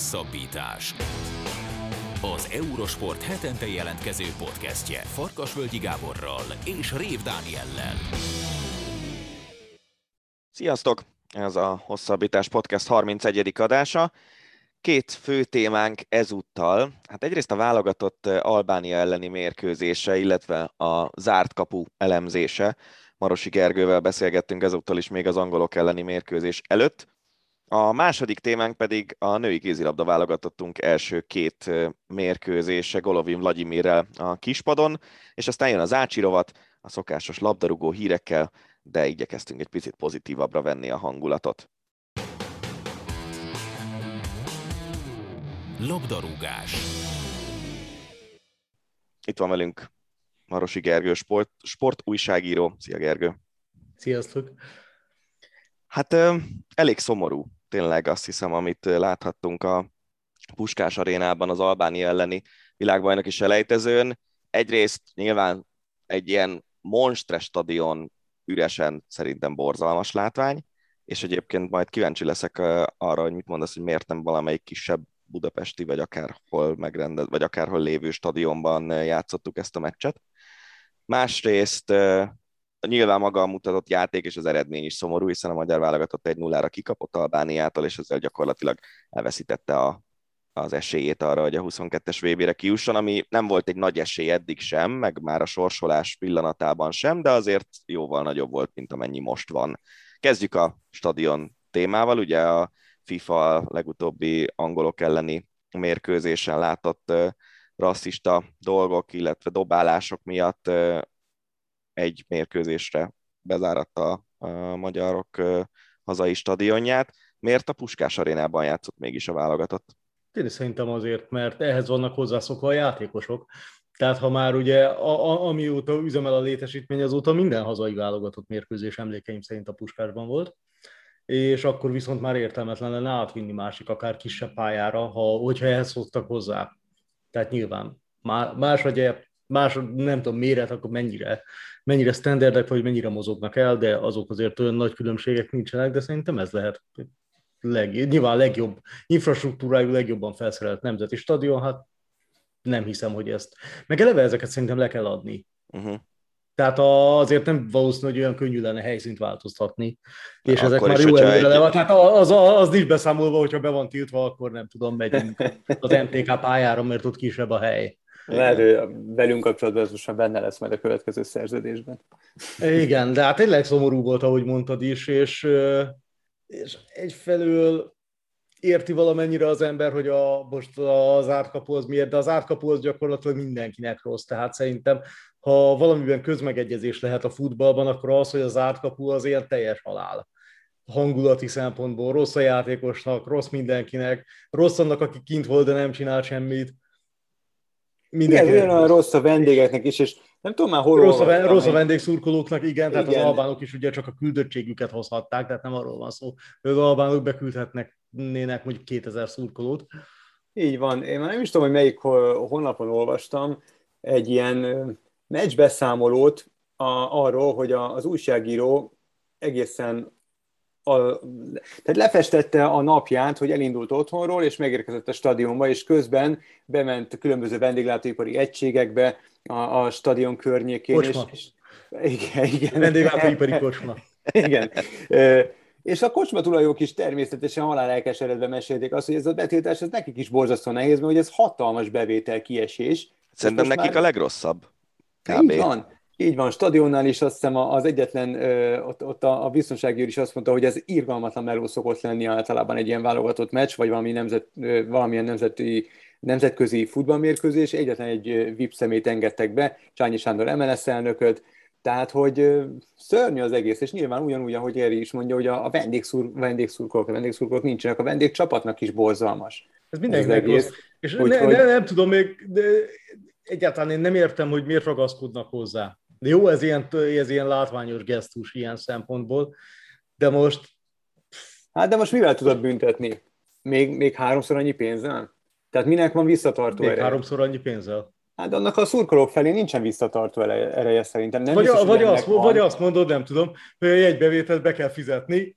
Hosszabbítás. Az Eurosport hetente jelentkező podcastje Farkasvölgyi Gáborral és Rév Dániellel. Sziasztok! Ez a Hosszabbítás Podcast 31. adása. Két fő témánk ezúttal. Hát egyrészt a válogatott Albánia elleni mérkőzése, illetve a zárt kapu elemzése. Marosi Gergővel beszélgettünk ezúttal is még az angolok elleni mérkőzés előtt. A második témánk pedig a női kézilabda válogatottunk első két mérkőzése Golovin Vladimirrel a kispadon, és aztán jön az Ácsi rovat, a szokásos labdarúgó hírekkel, de igyekeztünk egy picit pozitívabbra venni a hangulatot. Labdarúgás. Itt van velünk Marosi Gergő, sport, sport újságíró. Szia Gergő! Sziasztok! Hát elég szomorú tényleg azt hiszem, amit láthattunk a Puskás arénában az Albánia elleni világbajnoki selejtezőn. Egyrészt nyilván egy ilyen monstre stadion üresen szerintem borzalmas látvány, és egyébként majd kíváncsi leszek arra, hogy mit mondasz, hogy miért nem valamelyik kisebb budapesti, vagy akárhol megrendez, vagy akárhol lévő stadionban játszottuk ezt a meccset. Másrészt nyilván maga a mutatott játék és az eredmény is szomorú, hiszen a magyar válogatott egy nullára kikapott Albániától, és ezzel gyakorlatilag elveszítette a, az esélyét arra, hogy a 22-es VB-re kiusson, ami nem volt egy nagy esély eddig sem, meg már a sorsolás pillanatában sem, de azért jóval nagyobb volt, mint amennyi most van. Kezdjük a stadion témával, ugye a FIFA legutóbbi angolok elleni mérkőzésen látott rasszista dolgok, illetve dobálások miatt egy mérkőzésre bezáratta a magyarok hazai stadionját. Miért a Puskás arénában játszott mégis a válogatott? Én szerintem azért, mert ehhez vannak hozzászokva a játékosok. Tehát ha már ugye, a, a, amióta üzemel a létesítmény, azóta minden hazai válogatott mérkőzés emlékeim szerint a Puskásban volt és akkor viszont már értelmetlen lenne átvinni másik, akár kisebb pályára, ha, hogyha ehhez szoktak hozzá. Tehát nyilván más vagy más, nem tudom, méret, akkor mennyire, mennyire standardek, vagy mennyire mozognak el, de azok azért olyan nagy különbségek nincsenek, de szerintem ez lehet leg, nyilván a legjobb infrastruktúrájú, legjobban felszerelt nemzeti stadion, hát nem hiszem, hogy ezt. Meg eleve ezeket szerintem le kell adni. Uh-huh. Tehát azért nem valószínű, hogy olyan könnyű lenne helyszínt változtatni, és ezek már jó előre egy... le Tehát az, az, az nincs beszámolva, hogyha be van tiltva, akkor nem tudom, megyünk az MTK pályára, mert ott kisebb a hely. Lehet, hogy velünk kapcsolatban ez most már benne lesz majd a következő szerződésben. Igen, de hát tényleg szomorú volt, ahogy mondtad is, és, és egyfelől érti valamennyire az ember, hogy a, most az átkapu az miért, de az átkapu az gyakorlatilag mindenkinek rossz. Tehát szerintem, ha valamiben közmegegyezés lehet a futballban, akkor az, hogy az átkapu az ilyen teljes halál hangulati szempontból, rossz a játékosnak, rossz mindenkinek, rossz annak, aki kint volt, de nem csinál semmit. Mindenki igen, olyan rossz a vendégeknek is, és nem tudom már hol Rossz a, ven- rossz a vendégszurkolóknak, igen, igen, tehát az albánok is ugye csak a küldöttségüket hozhatták, tehát nem arról van szó, hogy az albánok beküldhetnek nének mondjuk 2000 szurkolót. Így van. Én már nem is tudom, hogy melyik honlapon olvastam egy ilyen meccsbeszámolót a, arról, hogy a, az újságíró egészen a, tehát lefestette a napját, hogy elindult otthonról, és megérkezett a stadionba, és közben bement különböző vendéglátóipari egységekbe a, a stadion környékén. Kocsma. És, és, igen, igen. Vendéglátóipari kocsma. igen. És a kocsma tulajok is természetesen halál elkeseredve mesélték azt, hogy ez a betiltás ez nekik is borzasztó nehéz, mert hogy ez hatalmas bevétel kiesés. Szerintem nekik már... a legrosszabb. Kb. Így van. Így van, stadionnál is azt hiszem az egyetlen, ott, ott a, a biztonsági is azt mondta, hogy ez irgalmatlan meló szokott lenni általában egy ilyen válogatott meccs, vagy valami nemzet, valamilyen nemzeti, nemzetközi futballmérkőzés, egyetlen egy VIP szemét engedtek be, Csányi Sándor MLS elnököt, tehát, hogy szörnyű az egész, és nyilván ugyanúgy, ahogy Eri is mondja, hogy a, a vendégszur, vendégszurkolók, a vendégszurkolók nincsenek, a vendégcsapatnak is borzalmas. Ez mindenkinek rossz. És hogy, ne, hogy... Ne, nem tudom még, de egyáltalán én nem értem, hogy miért ragaszkodnak hozzá. De jó, ez ilyen, ez ilyen látványos gesztus ilyen szempontból, de most... Hát de most mivel tudod büntetni? Még, még háromszor annyi pénzzel? Tehát minek van visszatartó még ereje? háromszor annyi pénzzel? Hát annak a szurkolók felé nincsen visszatartó ereje szerintem. Nem vagy, biztos, vagy, azt, vagy azt mondod, nem tudom, hogy egy bevételt be kell fizetni,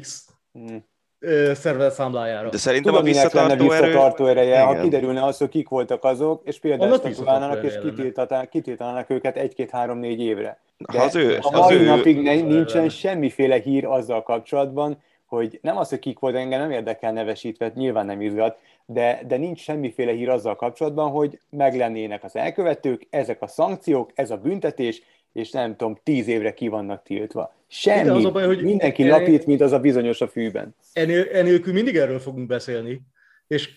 X. Hmm. Szervezet számlájára. De szerintem Tudom, a visszatartó, lenne visszatartó erő... ereje, ha kiderülne az, hogy kik voltak azok, és például és kitiltanának őket egy-két-három-négy évre. De Ha az ő, a az mai ő, napig ne, nincsen semmiféle hír azzal kapcsolatban, hogy nem az, hogy kik volt, engem nem érdekel nevesítve, nyilván nem izgat, de, de nincs semmiféle hír azzal kapcsolatban, hogy meglennének az elkövetők, ezek a szankciók, ez a büntetés, és nem tudom, tíz évre ki vannak tiltva. Semmi. Az a baj, hogy- Mindenki e- lapít, mint az a bizonyos a fűben. Enél, enélkül mindig erről fogunk beszélni, és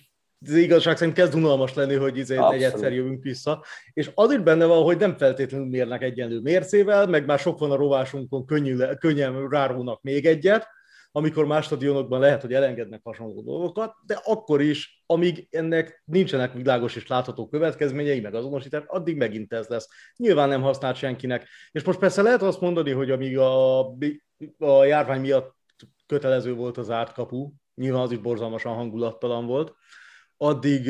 az igazság szerint kezd unalmas lenni, hogy izé egy egyszer jövünk vissza, és az is benne van, hogy nem feltétlenül mérnek egyenlő mércével, meg már sok van a rovásunkon, könnyű, könnyen rárónak még egyet, amikor más stadionokban lehet, hogy elengednek hasonló dolgokat, de akkor is, amíg ennek nincsenek világos és látható következményei, meg azonosítás, addig megint ez lesz. Nyilván nem használt senkinek. És most persze lehet azt mondani, hogy amíg a, a járvány miatt kötelező volt az árt kapu, nyilván az is borzalmasan hangulattalan volt, addig,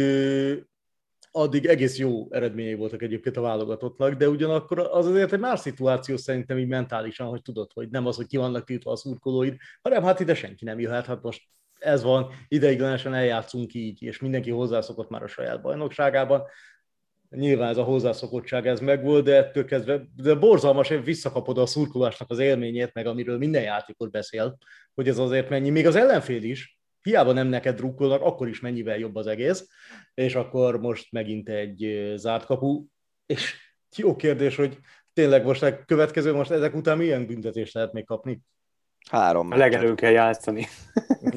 addig egész jó eredményei voltak egyébként a válogatottnak, de ugyanakkor az azért egy más szituáció szerintem így mentálisan, hogy tudod, hogy nem az, hogy ki vannak tiltva a szurkolóid, hanem hát ide senki nem jöhet, hát most ez van, ideiglenesen eljátszunk így, és mindenki hozzászokott már a saját bajnokságában. Nyilván ez a hozzászokottság ez megvolt, de ettől kezdve, de borzalmas, hogy visszakapod a szurkolásnak az élményét, meg amiről minden játékot beszél, hogy ez azért mennyi, még az ellenfél is, hiába nem neked drukkolnak, akkor is mennyivel jobb az egész, és akkor most megint egy zárt kapu, és jó kérdés, hogy tényleg most a következő, most ezek után milyen büntetést lehet még kapni? három A legelő kell játszani.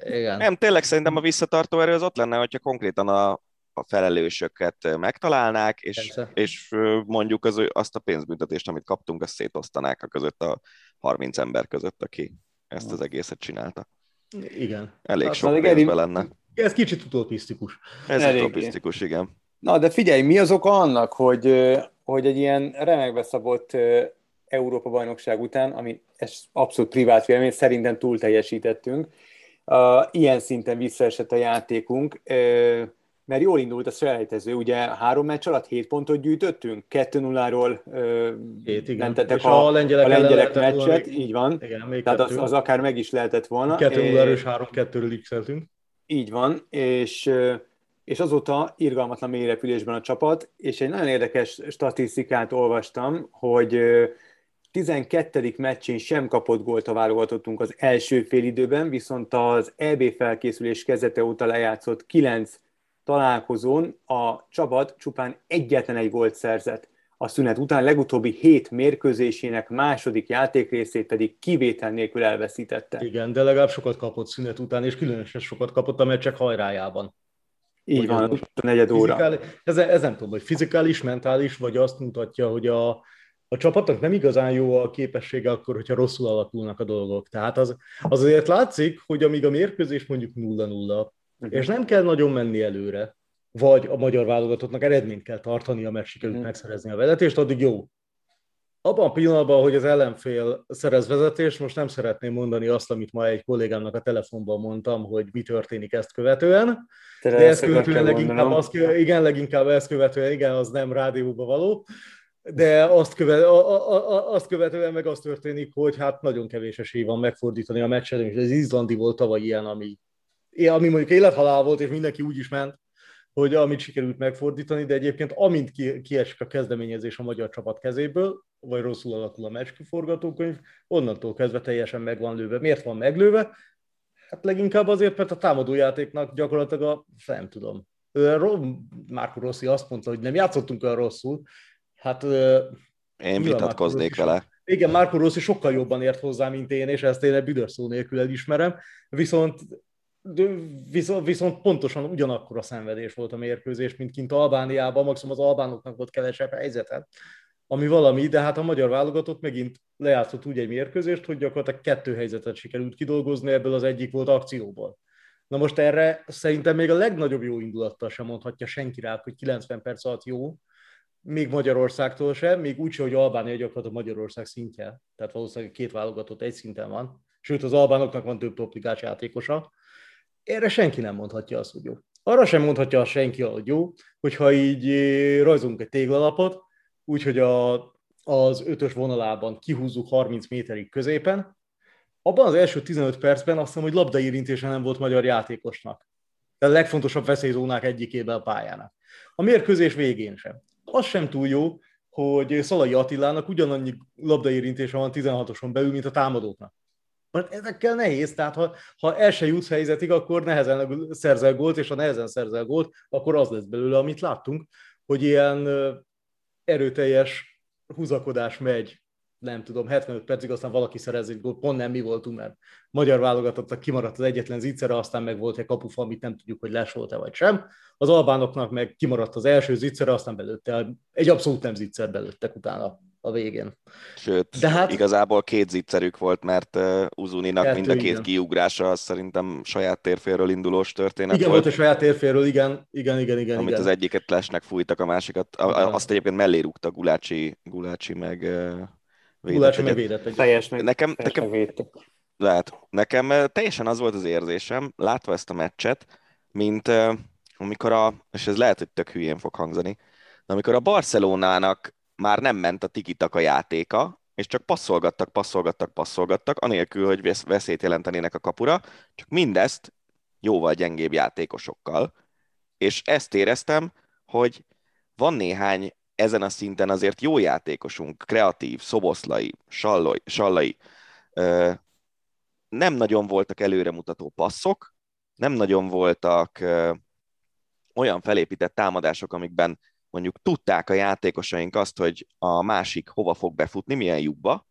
Igen. Nem, tényleg szerintem a visszatartó erő az ott lenne, hogyha konkrétan a, a felelősöket megtalálnák, és, Persze. és mondjuk az, azt a pénzbüntetést, amit kaptunk, azt szétosztanák a között a 30 ember között, aki ezt az egészet csinálta. Igen. Elég Hát, sok pénzbe Geri- lenne. Ez kicsit utopisztikus. Ez Eléggé. utopisztikus, igen. Na, de figyelj, mi az oka annak, hogy, hogy egy ilyen remekbe szabott Európa-bajnokság után, ami ez abszolút privát vélemény, szerintem túl teljesítettünk, uh, ilyen szinten visszaesett a játékunk, ö, mert jól indult a selejtező, ugye három meccs alatt hét pontot gyűjtöttünk, 2-0-ról ö, Hét, igen. mentetek És a, a a lengyelek ellen lengyelek volna meccset, még- így van. Igen, még Tehát az, kettő. az akár meg is lehetett volna. Kettő É, nulla erős három kettőről x így van, és, és azóta irgalmatlan mélyrepülésben a csapat, és egy nagyon érdekes statisztikát olvastam, hogy ö, 12. meccsén sem kapott gólt a válogatottunk az első félidőben, viszont az EB felkészülés kezdete óta lejátszott 9 találkozón a csapat csupán egyetlen egy gólt szerzett. A szünet után legutóbbi hét mérkőzésének második játékrészét pedig kivétel nélkül elveszítette. Igen, de legalább sokat kapott szünet után, és különösen sokat kapott a meccsek hajrájában. Így van, most a negyed óra. Ez, ez nem tudom, hogy fizikális, mentális, vagy azt mutatja, hogy a, a csapatnak nem igazán jó a képessége akkor, hogyha rosszul alakulnak a dolgok. Tehát az, az azért látszik, hogy amíg a mérkőzés mondjuk 0-0, Mhm. és nem kell nagyon menni előre, vagy a magyar válogatottnak eredményt kell tartani, mert sikerült Mhm. megszerezni a vezetést, addig jó. Abban a pillanatban, hogy az ellenfél szerez vezetést, most nem szeretném mondani azt, amit ma egy kollégámnak a telefonban mondtam, hogy mi történik ezt követően, Te de ezt követően leginkább, azt, igen, leginkább ezt követően, igen, az nem rádióba való, de azt, követ, a, a, a, azt követően meg az történik, hogy hát nagyon kevés esély van megfordítani a meccset, és az izlandi volt tavaly ilyen, ami, ami mondjuk élethalál volt, és mindenki úgy is ment, hogy amit sikerült megfordítani, de egyébként amint ki, kiesik a kezdeményezés a magyar csapat kezéből, vagy rosszul alakul a meccs forgatókönyv, onnantól kezdve teljesen meg van lőve. Miért van meglőve? Hát leginkább azért, mert a támadójátéknak gyakorlatilag a, nem tudom, Márko Rossi azt mondta, hogy nem játszottunk olyan rosszul. Hát Én vitatkoznék vele. igen, Márko Rossi sokkal jobban ért hozzá, mint én, és ezt én egy büdös szó nélkül elismerem, viszont, de viszont, viszont pontosan ugyanakkor a szenvedés volt a mérkőzés, mint kint Albániában, maximum az albánoknak volt kevesebb helyzete, ami valami, de hát a magyar válogatott megint lejátszott úgy egy mérkőzést, hogy gyakorlatilag kettő helyzetet sikerült kidolgozni, ebből az egyik volt akcióból. Na most erre szerintem még a legnagyobb jó indulattal sem mondhatja senki rá, hogy 90 perc alatt jó, még Magyarországtól sem, még úgy sem, hogy Albánia gyakorlatilag Magyarország szintje, tehát valószínűleg két válogatott egy szinten van, sőt az albánoknak van több topligás játékosa. Erre senki nem mondhatja azt, hogy jó. Arra sem mondhatja senki, hogy jó, hogyha így eh, rajzolunk egy téglalapot, úgyhogy a, az ötös vonalában kihúzzuk 30 méterig középen, abban az első 15 percben azt hiszem, hogy labdaérintése nem volt magyar játékosnak. De a legfontosabb veszélyzónák egyikében a pályának. A mérkőzés végén sem. Az sem túl jó, hogy Szalai Attilának ugyanannyi labdaérintése van 16-oson belül, mint a támadóknak. Mert ezekkel nehéz, tehát ha, ha el se jutsz helyzetig, akkor nehezen szerzel gólt, és ha nehezen szerzel gólt, akkor az lesz belőle, amit láttunk, hogy ilyen erőteljes húzakodás megy nem tudom, 75 percig, aztán valaki szerez gólt, pont nem mi voltunk, mert magyar válogatottak kimaradt az egyetlen zicsere, aztán meg volt egy kapufa, amit nem tudjuk, hogy les volt-e vagy sem. Az albánoknak meg kimaradt az első zicsere, aztán belőtte, egy abszolút nem zicser belőttek utána a végén. Sőt, De hát, igazából két zicserük volt, mert uh, Uzuninak mind a két igen. kiugrása az szerintem saját térféről indulós történet igen, volt. volt a saját térféről, igen, igen, igen, igen. Amit igen. az egyiket lesnek fújtak, a másikat, a, azt egyébként mellé rúgta Gulácsi, Gulácsi meg uh, védett. meg védett egy. Teljes meg, nekem, nekem, védett. lehet. Nekem teljesen az volt az érzésem, látva ezt a meccset, mint uh, amikor a, és ez lehet, hogy tök hülyén fog hangzani, de amikor a Barcelonának már nem ment a tikitak a játéka, és csak passzolgattak, passzolgattak, passzolgattak, anélkül, hogy veszélyt jelentenének a kapura, csak mindezt jóval gyengébb játékosokkal. És ezt éreztem, hogy van néhány ezen a szinten azért jó játékosunk, kreatív, szoboszlai, sallai, sallai nem nagyon voltak előremutató passzok, nem nagyon voltak olyan felépített támadások, amikben mondjuk tudták a játékosaink azt, hogy a másik hova fog befutni, milyen lyukba,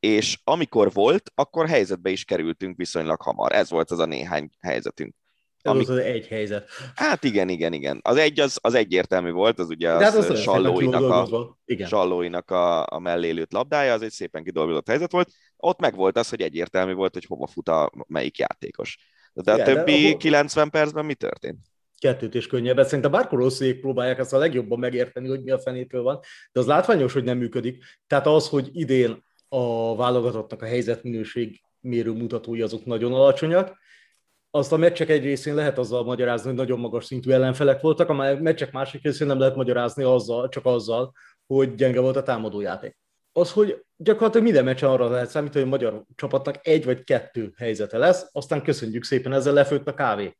és amikor volt, akkor helyzetbe is kerültünk viszonylag hamar. Ez volt az a néhány helyzetünk. Ez ami... volt az egy helyzet. Hát igen, igen, igen. Az egy az, az egyértelmű volt, az ugye az, az, az sallóinak, a, igen. sallóinak a, a mellélőtt labdája, az egy szépen kidolgozott helyzet volt. Ott meg volt az, hogy egyértelmű volt, hogy hova fut a melyik játékos. De a igen, többi de ahol... 90 percben mi történt? Kettőt is könnyebb. Szerintem bárkor rosszék próbálják ezt a legjobban megérteni, hogy mi a fenétől van, de az látványos, hogy nem működik. Tehát az, hogy idén a válogatottnak a helyzetminőség mérő mutatói azok nagyon alacsonyak, azt a meccsek egy részén lehet azzal magyarázni, hogy nagyon magas szintű ellenfelek voltak, a meccsek másik részén nem lehet magyarázni azzal, csak azzal, hogy gyenge volt a támadójáték. Az, hogy gyakorlatilag minden meccsen arra lehet számítani, hogy a magyar csapatnak egy vagy kettő helyzete lesz, aztán köszönjük szépen, ezzel lefőtt a kávé.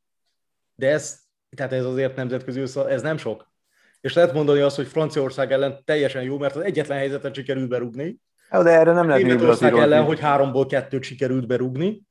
De ez, tehát ez azért nemzetközi össze, ez nem sok. És lehet mondani azt, hogy Franciaország ellen teljesen jó, mert az egyetlen helyzetet sikerült berúgni. De erre nem lehet Németország ellen, hogy háromból kettőt sikerült berúgni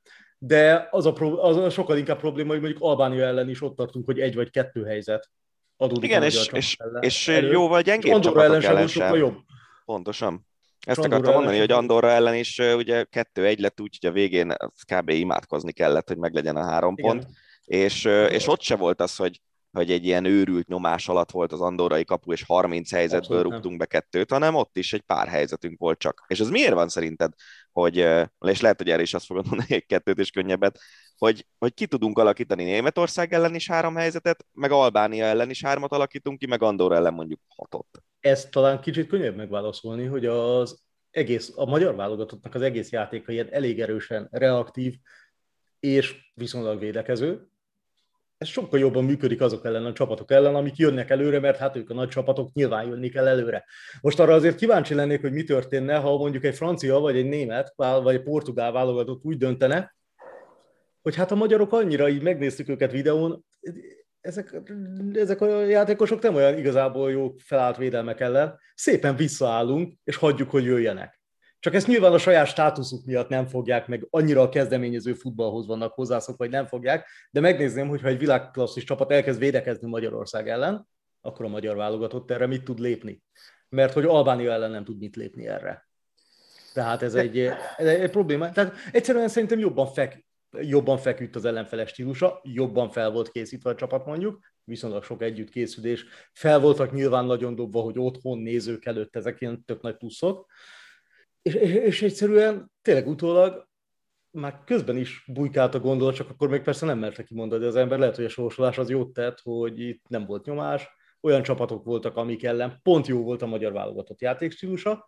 de az a, pro, az a sokkal inkább probléma, hogy mondjuk Albánia ellen is ott tartunk, hogy egy vagy kettő helyzet adódik. Igen, és, és, és jóval gyengébb csapatok ellen, ellen sem. Jobb. Pontosan. Ezt Andorra akartam mondani, hogy Andorra ellen is ugye kettő-egy lett úgy, hogy a végén kb. imádkozni kellett, hogy meglegyen a három Igen. pont, és, és ott se volt az, hogy hogy egy ilyen őrült nyomás alatt volt az andorai kapu, és 30 helyzetből Abszolút rúgtunk be kettőt, hanem ott is egy pár helyzetünk volt csak. És ez miért van szerinted, hogy, és lehet, hogy erre is azt fogod mondani, egy kettőt is könnyebbet, hogy, hogy ki tudunk alakítani Németország ellen is három helyzetet, meg Albánia ellen is hármat alakítunk ki, meg Andorra ellen mondjuk hatot. Ez talán kicsit könnyebb megválaszolni, hogy az egész, a magyar válogatottnak az egész játéka ilyen elég erősen reaktív és viszonylag védekező, ez sokkal jobban működik azok ellen a csapatok ellen, amik jönnek előre, mert hát ők a nagy csapatok nyilván jönni kell előre. Most arra azért kíváncsi lennék, hogy mi történne, ha mondjuk egy francia, vagy egy német, vagy egy portugál válogatott úgy döntene, hogy hát a magyarok annyira így megnéztük őket videón, ezek, ezek a játékosok nem olyan igazából jó felállt védelmek ellen, szépen visszaállunk, és hagyjuk, hogy jöjjenek. Csak ezt nyilván a saját státuszuk miatt nem fogják, meg annyira a kezdeményező futballhoz vannak hozzászok, vagy nem fogják, de megnézném, hogyha egy világklasszis csapat elkezd védekezni Magyarország ellen, akkor a magyar válogatott erre mit tud lépni. Mert hogy Albánia ellen nem tud mit lépni erre. Tehát ez egy, ez egy probléma. Tehát egyszerűen szerintem jobban, fek, jobban feküdt az ellenfeles stílusa, jobban fel volt készítve a csapat mondjuk, viszonylag sok együttkészülés. Fel voltak nyilván nagyon dobva, hogy otthon nézők előtt ezek ilyen tök nagy pluszok és, és, és egyszerűen tényleg utólag már közben is bujkált a gondolat, csak akkor még persze nem merte kimondani az ember. Lehet, hogy a sorsolás az jót tett, hogy itt nem volt nyomás, olyan csapatok voltak, amik ellen pont jó volt a magyar válogatott játékstílusa.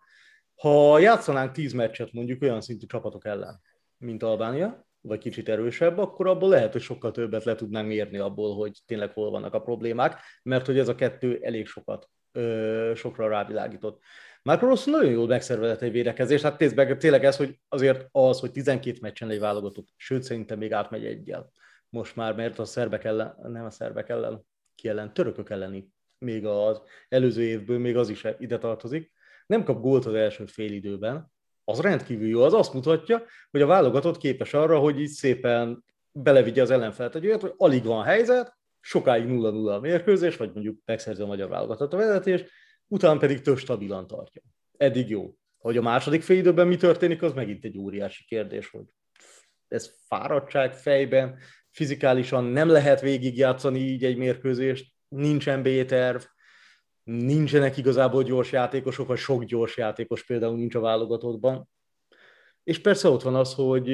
Ha játszanánk tíz meccset mondjuk olyan szintű csapatok ellen, mint Albánia, vagy kicsit erősebb, akkor abból lehet, hogy sokkal többet le tudnánk mérni abból, hogy tényleg hol vannak a problémák, mert hogy ez a kettő elég sokat, ö, sokra rávilágított. Marco Rossi nagyon jól megszervezett egy védekezés, hát meg, tényleg ez, hogy azért az, hogy 12 meccsen egy válogatott, sőt szerintem még átmegy egyel. Most már, mert a szerbek ellen, nem a szerbek ellen, ki ellen, törökök elleni, még az előző évből, még az is ide tartozik, nem kap gólt az első fél időben, az rendkívül jó, az azt mutatja, hogy a válogatott képes arra, hogy így szépen belevigye az ellenfelet. Egy olyat, hogy alig van helyzet, sokáig 0-0 a mérkőzés, vagy mondjuk megszerzi a magyar válogatott a vezetés, utána pedig több stabilan tartja. Eddig jó. Hogy a második fél időben mi történik, az megint egy óriási kérdés, hogy ez fáradtság fejben, fizikálisan nem lehet végigjátszani így egy mérkőzést, nincs NBA terv, nincsenek igazából gyors játékosok, vagy sok gyors játékos például nincs a válogatottban. És persze ott van az, hogy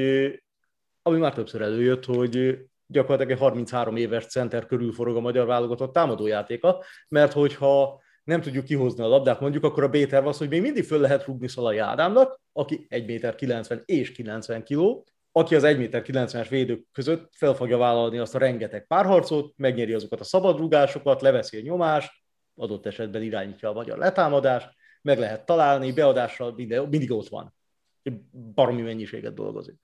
ami már többször előjött, hogy gyakorlatilag egy 33 éves center körül forog a magyar válogatott támadójátéka, mert hogyha nem tudjuk kihozni a labdát, mondjuk, akkor a b az, hogy még mindig föl lehet rúgni Szalai Ádámnak, aki 1 méter 90 és 90 kg, aki az 1 méter 90-es védők között fel fogja vállalni azt a rengeteg párharcot, megnyeri azokat a szabadrúgásokat, leveszi a nyomást, adott esetben irányítja a magyar letámadást, meg lehet találni, beadással minden, mindig ott van. Baromi mennyiséget dolgozik.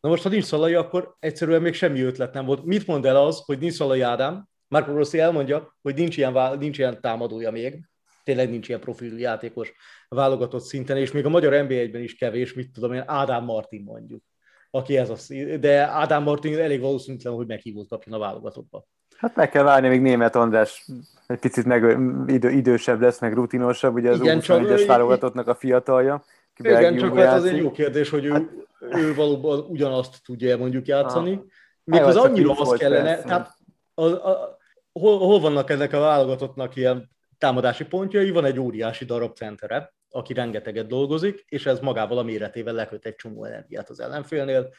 Na most, ha nincs Szalai, akkor egyszerűen még semmi ötlet nem volt. Mit mond el az, hogy nincs Szalai Ádám? Marco Rossi elmondja, hogy nincs ilyen, nincs ilyen támadója még, tényleg nincs ilyen profil játékos válogatott szinten, és még a magyar NBA-ben is kevés, mit tudom én, Ádám Martin mondjuk, aki ez az, de Ádám Martin elég valószínűtlen, hogy meghívót kapjon a válogatottba. Hát meg kell várni, még német András egy picit meg, idő, idősebb lesz, meg rutinosabb, ugye az Igen, csak, es válogatottnak a fiatalja. Igen, csak hát az egy jó kérdés, hogy ő, hát, ő valóban ugyanazt tudja mondjuk játszani. Még az annyira az kellene, persze. tehát a, a, hol, hol vannak ennek a válogatottnak ilyen támadási pontjai? Van egy óriási darab centere, aki rengeteget dolgozik, és ez magával a méretével leköt egy csomó energiát az ellenfélnél,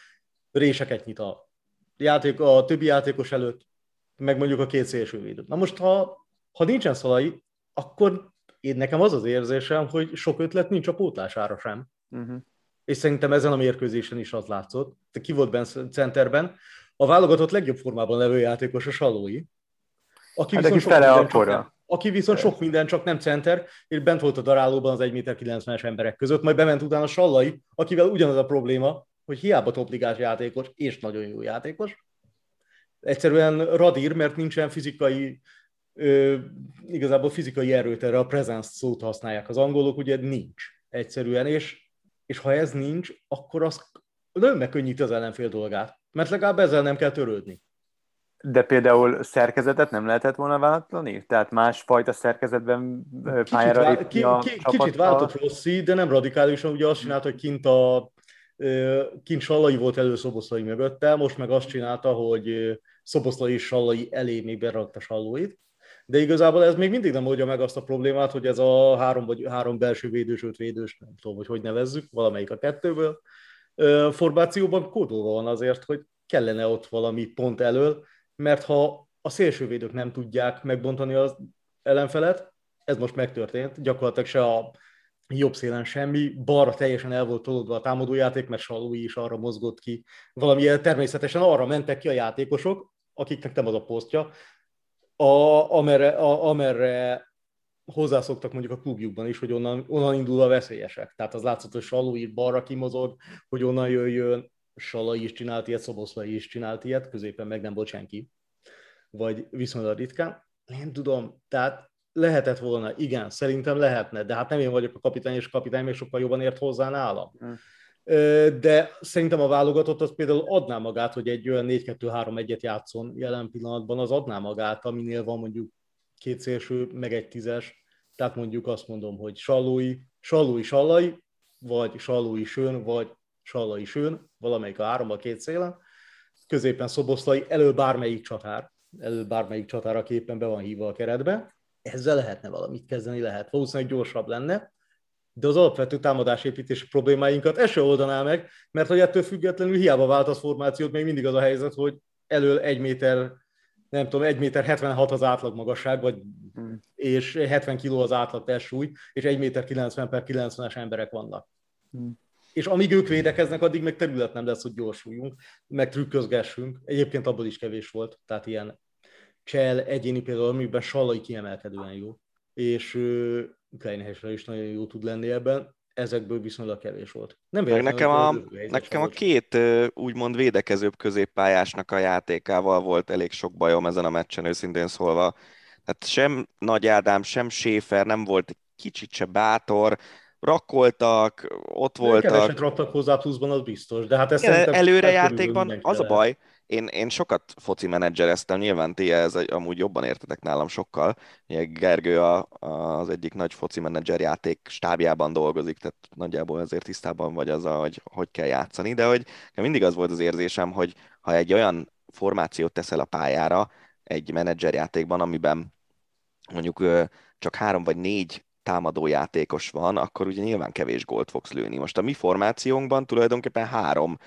réseket nyit a, játék, a többi játékos előtt, meg mondjuk a két szélsővédő. Na most, ha, ha nincsen szalai, akkor én nekem az az érzésem, hogy sok ötlet nincs a pótlására sem. Uh-huh. És szerintem ezen a mérkőzésen is az látszott. Te ki volt benne centerben? A válogatott legjobb formában levő játékos a Salói. Aki hát viszont, fele akkor nem, aki viszont sok minden, csak nem center, és bent volt a darálóban az 1,90-es emberek között, majd bement utána a Sallai, akivel ugyanaz a probléma, hogy hiába topligás játékos, és nagyon jó játékos, egyszerűen radír, mert nincsen fizikai, ö, igazából fizikai erőt erre a presence szót használják. Az angolok, ugye nincs egyszerűen, és, és ha ez nincs, akkor az nagyon megkönnyíti az ellenfél dolgát, mert legalább ezzel nem kell törődni. De például szerkezetet nem lehetett volna váltani? Tehát másfajta szerkezetben pályára kicsit, vál, ki, ki, Kicsit váltott Rossi, de nem radikálisan, ugye azt csinálta, hogy kint a kint Sallai volt elő Szoboszlai mögötte, most meg azt csinálta, hogy Szoboszlai és Sallai elé még berakta Sallóit, de igazából ez még mindig nem oldja meg azt a problémát, hogy ez a három, vagy három belső védős, öt védős, nem tudom, hogy hogy nevezzük, valamelyik a kettőből, formációban kódolva van azért, hogy kellene ott valami pont elől, mert ha a szélsővédők nem tudják megbontani az ellenfelet, ez most megtörtént, gyakorlatilag se a jobb szélen semmi, balra teljesen el volt tolódva a támadójáték, mert Salui is arra mozgott ki. Valamilyen természetesen arra mentek ki a játékosok, akiknek nem az a posztja, a, amerre, a, amerre hozzászoktak mondjuk a klubjukban is, hogy onnan, onnan indul a veszélyesek. Tehát az látszott, hogy Salui balra kimozog, hogy onnan jöjjön, Salai is csinált ilyet, Szoboszlai is csinált ilyet, középen meg nem volt senki. Vagy viszonylag ritkán. Nem tudom, tehát lehetett volna, igen, szerintem lehetne, de hát nem én vagyok a kapitány, és a kapitány még sokkal jobban ért hozzá nálam. Hmm. De szerintem a válogatott az például adná magát, hogy egy olyan 4-2-3-1-et játszon jelen pillanatban, az adná magát, aminél van mondjuk két szélső, meg egy tízes, tehát mondjuk azt mondom, hogy Sallói, Sallói Sallai, vagy Sallói Sön, vagy Sallai Sön, valamelyik a három, a két szélen, középen Szoboszlai, elő bármelyik csatár, elő bármelyik csatár a képen be van hívva a keretbe, ezzel lehetne valamit kezdeni, lehet. Valószínűleg gyorsabb lenne, de az alapvető támadásépítési problémáinkat ez se oldaná meg, mert hogy ettől függetlenül hiába vált az formációt, még mindig az a helyzet, hogy elől egy méter, nem tudom, egy méter 76 az átlag magasság, vagy, hmm. és 70 kg az átlag testsúly, és egy méter 90 per 90-es emberek vannak. Hmm. És amíg ők védekeznek, addig meg terület nem lesz, hogy gyorsuljunk, meg trükközgessünk. Egyébként abból is kevés volt, tehát ilyen Csel egyéni például, amiben Sallai kiemelkedően jó, és Kleinhesre is nagyon jó tud lenni ebben, ezekből viszonylag kevés volt. Nem Meg nekem a, nekem a két úgymond védekezőbb középpályásnak a játékával volt elég sok bajom ezen a meccsen, őszintén szólva. Tehát sem Nagy Ádám, sem Schäfer nem volt egy kicsit se bátor, rakkoltak, ott voltak. Keveset raktak hozzá pluszban, az biztos. De hát ez Igen, előre játékban az a baj, én, én sokat foci menedzsereztem, nyilván ti ez amúgy jobban értetek nálam sokkal. Gergő a, a, az egyik nagy foci menedzser játék stábjában dolgozik, tehát nagyjából azért tisztában vagy az, hogy hogy kell játszani, de hogy mindig az volt az érzésem, hogy ha egy olyan formációt teszel a pályára egy menedzserjátékban, amiben mondjuk csak három vagy négy támadó játékos van, akkor ugye nyilván kevés gólt fogsz lőni. Most a mi formációnkban tulajdonképpen három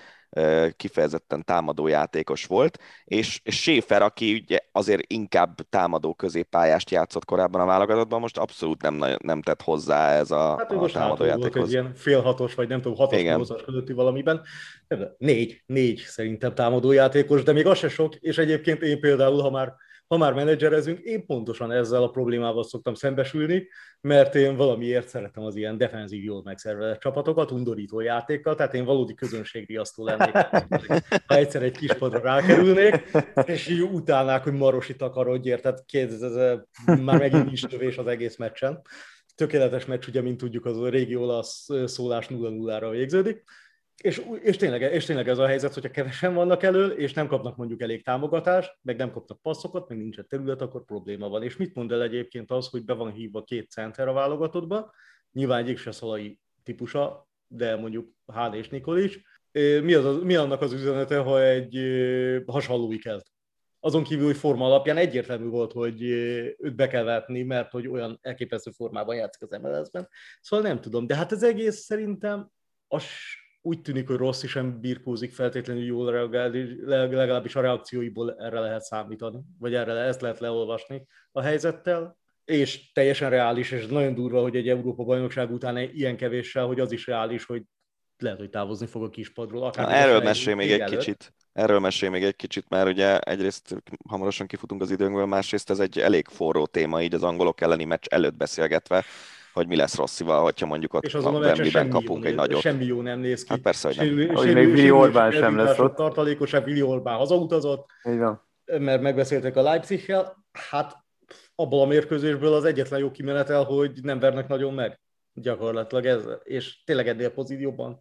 kifejezetten támadó játékos volt, és, Schäfer, aki ugye azért inkább támadó középpályást játszott korábban a válogatottban, most abszolút nem, nem tett hozzá ez a, hát, a támadó játékhoz. Volt egy ilyen félhatos, vagy nem tudom, hatos nyolcas közötti valamiben. Négy, négy szerintem támadó játékos, de még az se sok, és egyébként én például, ha már ha már menedzserezünk, én pontosan ezzel a problémával szoktam szembesülni, mert én valamiért szeretem az ilyen defenzív, jól megszervezett csapatokat, undorító játékkal, tehát én valódi közönségriasztó lennék, ha egyszer egy kis padra rákerülnék, és így utálnák, hogy Marosi takarodjért, tehát kérdez, ez már megint is tövés az egész meccsen. Tökéletes meccs, ugye, mint tudjuk, az a régi olasz szólás 0-0-ra végződik. És, és, tényleg, és tényleg ez a helyzet, hogyha kevesen vannak elől, és nem kapnak mondjuk elég támogatást, meg nem kapnak passzokat, meg nincsen terület, akkor probléma van. És mit mond el egyébként az, hogy be van hívva két center a válogatottba, nyilván egyik se szalai típusa, de mondjuk Hán és Nikolics. Mi, az, mi annak az üzenete, ha egy hasonlói kelt? Azon kívül, hogy forma alapján egyértelmű volt, hogy őt be kell vetni, mert hogy olyan elképesztő formában játszik az MLS-ben. Szóval nem tudom, de hát az egész szerintem az úgy tűnik, hogy Rossi sem birkózik feltétlenül jól reagálni, legalábbis a reakcióiból erre lehet számítani, vagy erre ezt lehet leolvasni a helyzettel, és teljesen reális, és nagyon durva, hogy egy Európa bajnokság után ilyen kevéssel, hogy az is reális, hogy lehet, hogy távozni fog a kispadról. Akár Na, erről mesél még egy előtt. kicsit. Erről mesél még egy kicsit, mert ugye egyrészt hamarosan kifutunk az időnkből, másrészt ez egy elég forró téma, így az angolok elleni meccs előtt beszélgetve, hogy mi lesz Rosszival, hogyha mondjuk ott és a Wembley-ben kapunk egy nagyot. Semmi jó nem néz ki. Hát persze, hogy nem. Sérül, hogy még Willi Orbán sem lesz ott. Tartalékosabb Willi Orbán hazautazott, mert megbeszéltek a Leipzig-hel. Hát abból a mérkőzésből az egyetlen jó kimenetel, hogy nem vernek nagyon meg gyakorlatilag ez, és tényleg ennél pozícióban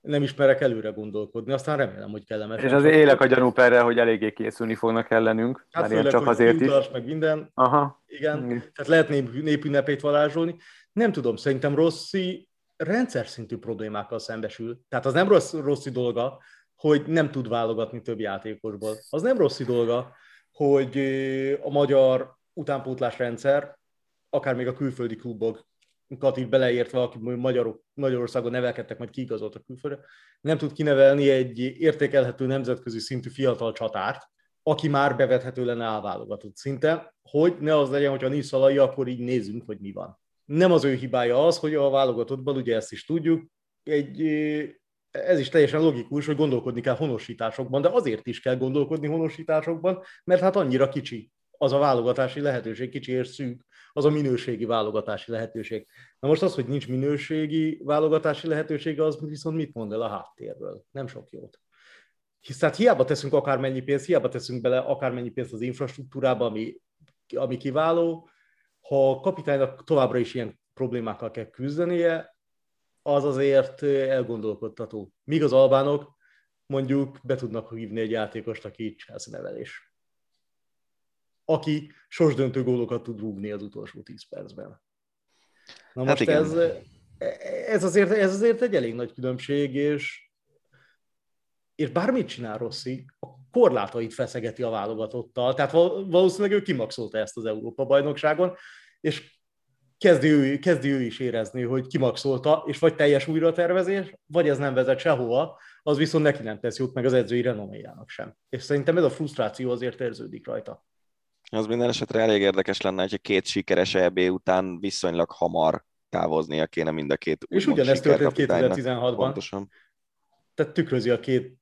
nem ismerek előre gondolkodni, aztán remélem, hogy kellemes. És azért élek a gyanúp erre, hogy eléggé készülni fognak ellenünk. Hát főleg, csak azért is. meg minden. Aha. Igen, mm. tehát lehet nép, népünnepét varázsolni. Nem tudom, szerintem Rossi rendszer szintű problémákkal szembesül. Tehát az nem rossz, Rossi dolga, hogy nem tud válogatni több játékosból. Az nem Rossi dolga, hogy a magyar utánpótlás rendszer, akár még a külföldi klubok Katit beleértve, akik Magyarok, Magyarországon nevelkedtek, majd kiigazoltak külföldre, nem tud kinevelni egy értékelhető nemzetközi szintű fiatal csatárt, aki már bevethető lenne elválogatott szinten, hogy ne az legyen, hogyha nincs szalai, akkor így nézzünk, hogy mi van. Nem az ő hibája az, hogy a válogatottban, ugye ezt is tudjuk, egy, ez is teljesen logikus, hogy gondolkodni kell honosításokban, de azért is kell gondolkodni honosításokban, mert hát annyira kicsi az a válogatási lehetőség, kicsi és szűk, az a minőségi válogatási lehetőség. Na most az, hogy nincs minőségi válogatási lehetőség, az viszont mit mond el a háttérről? Nem sok jót. Hisz tehát hiába teszünk akármennyi pénzt, hiába teszünk bele akármennyi pénzt az infrastruktúrába, ami, ami kiváló, ha a kapitánynak továbbra is ilyen problémákkal kell küzdenie, az azért elgondolkodtató. Míg az albánok mondjuk be tudnak hívni egy játékost, aki Chelsea nevelés aki sorsdöntő gólokat tud rúgni az utolsó 10 percben. Na hát most igen. ez, ez, azért, ez azért egy elég nagy különbség, és, és bármit csinál Rossi, a korlátait feszegeti a válogatottal, tehát valószínűleg ő kimaxolta ezt az Európa-bajnokságon, és kezdi ő, kezdi ő is érezni, hogy kimaxolta, és vagy teljes újratervezés, vagy ez nem vezet sehova, az viszont neki nem tesz jót, meg az edzői renoméjának sem. És szerintem ez a frusztráció azért érződik rajta. Az minden esetre elég érdekes lenne, hogy két sikeres EB után viszonylag hamar távoznia kéne mind a két És ugyanezt történt 2016-ban. Pontosan. Tehát tükrözi a két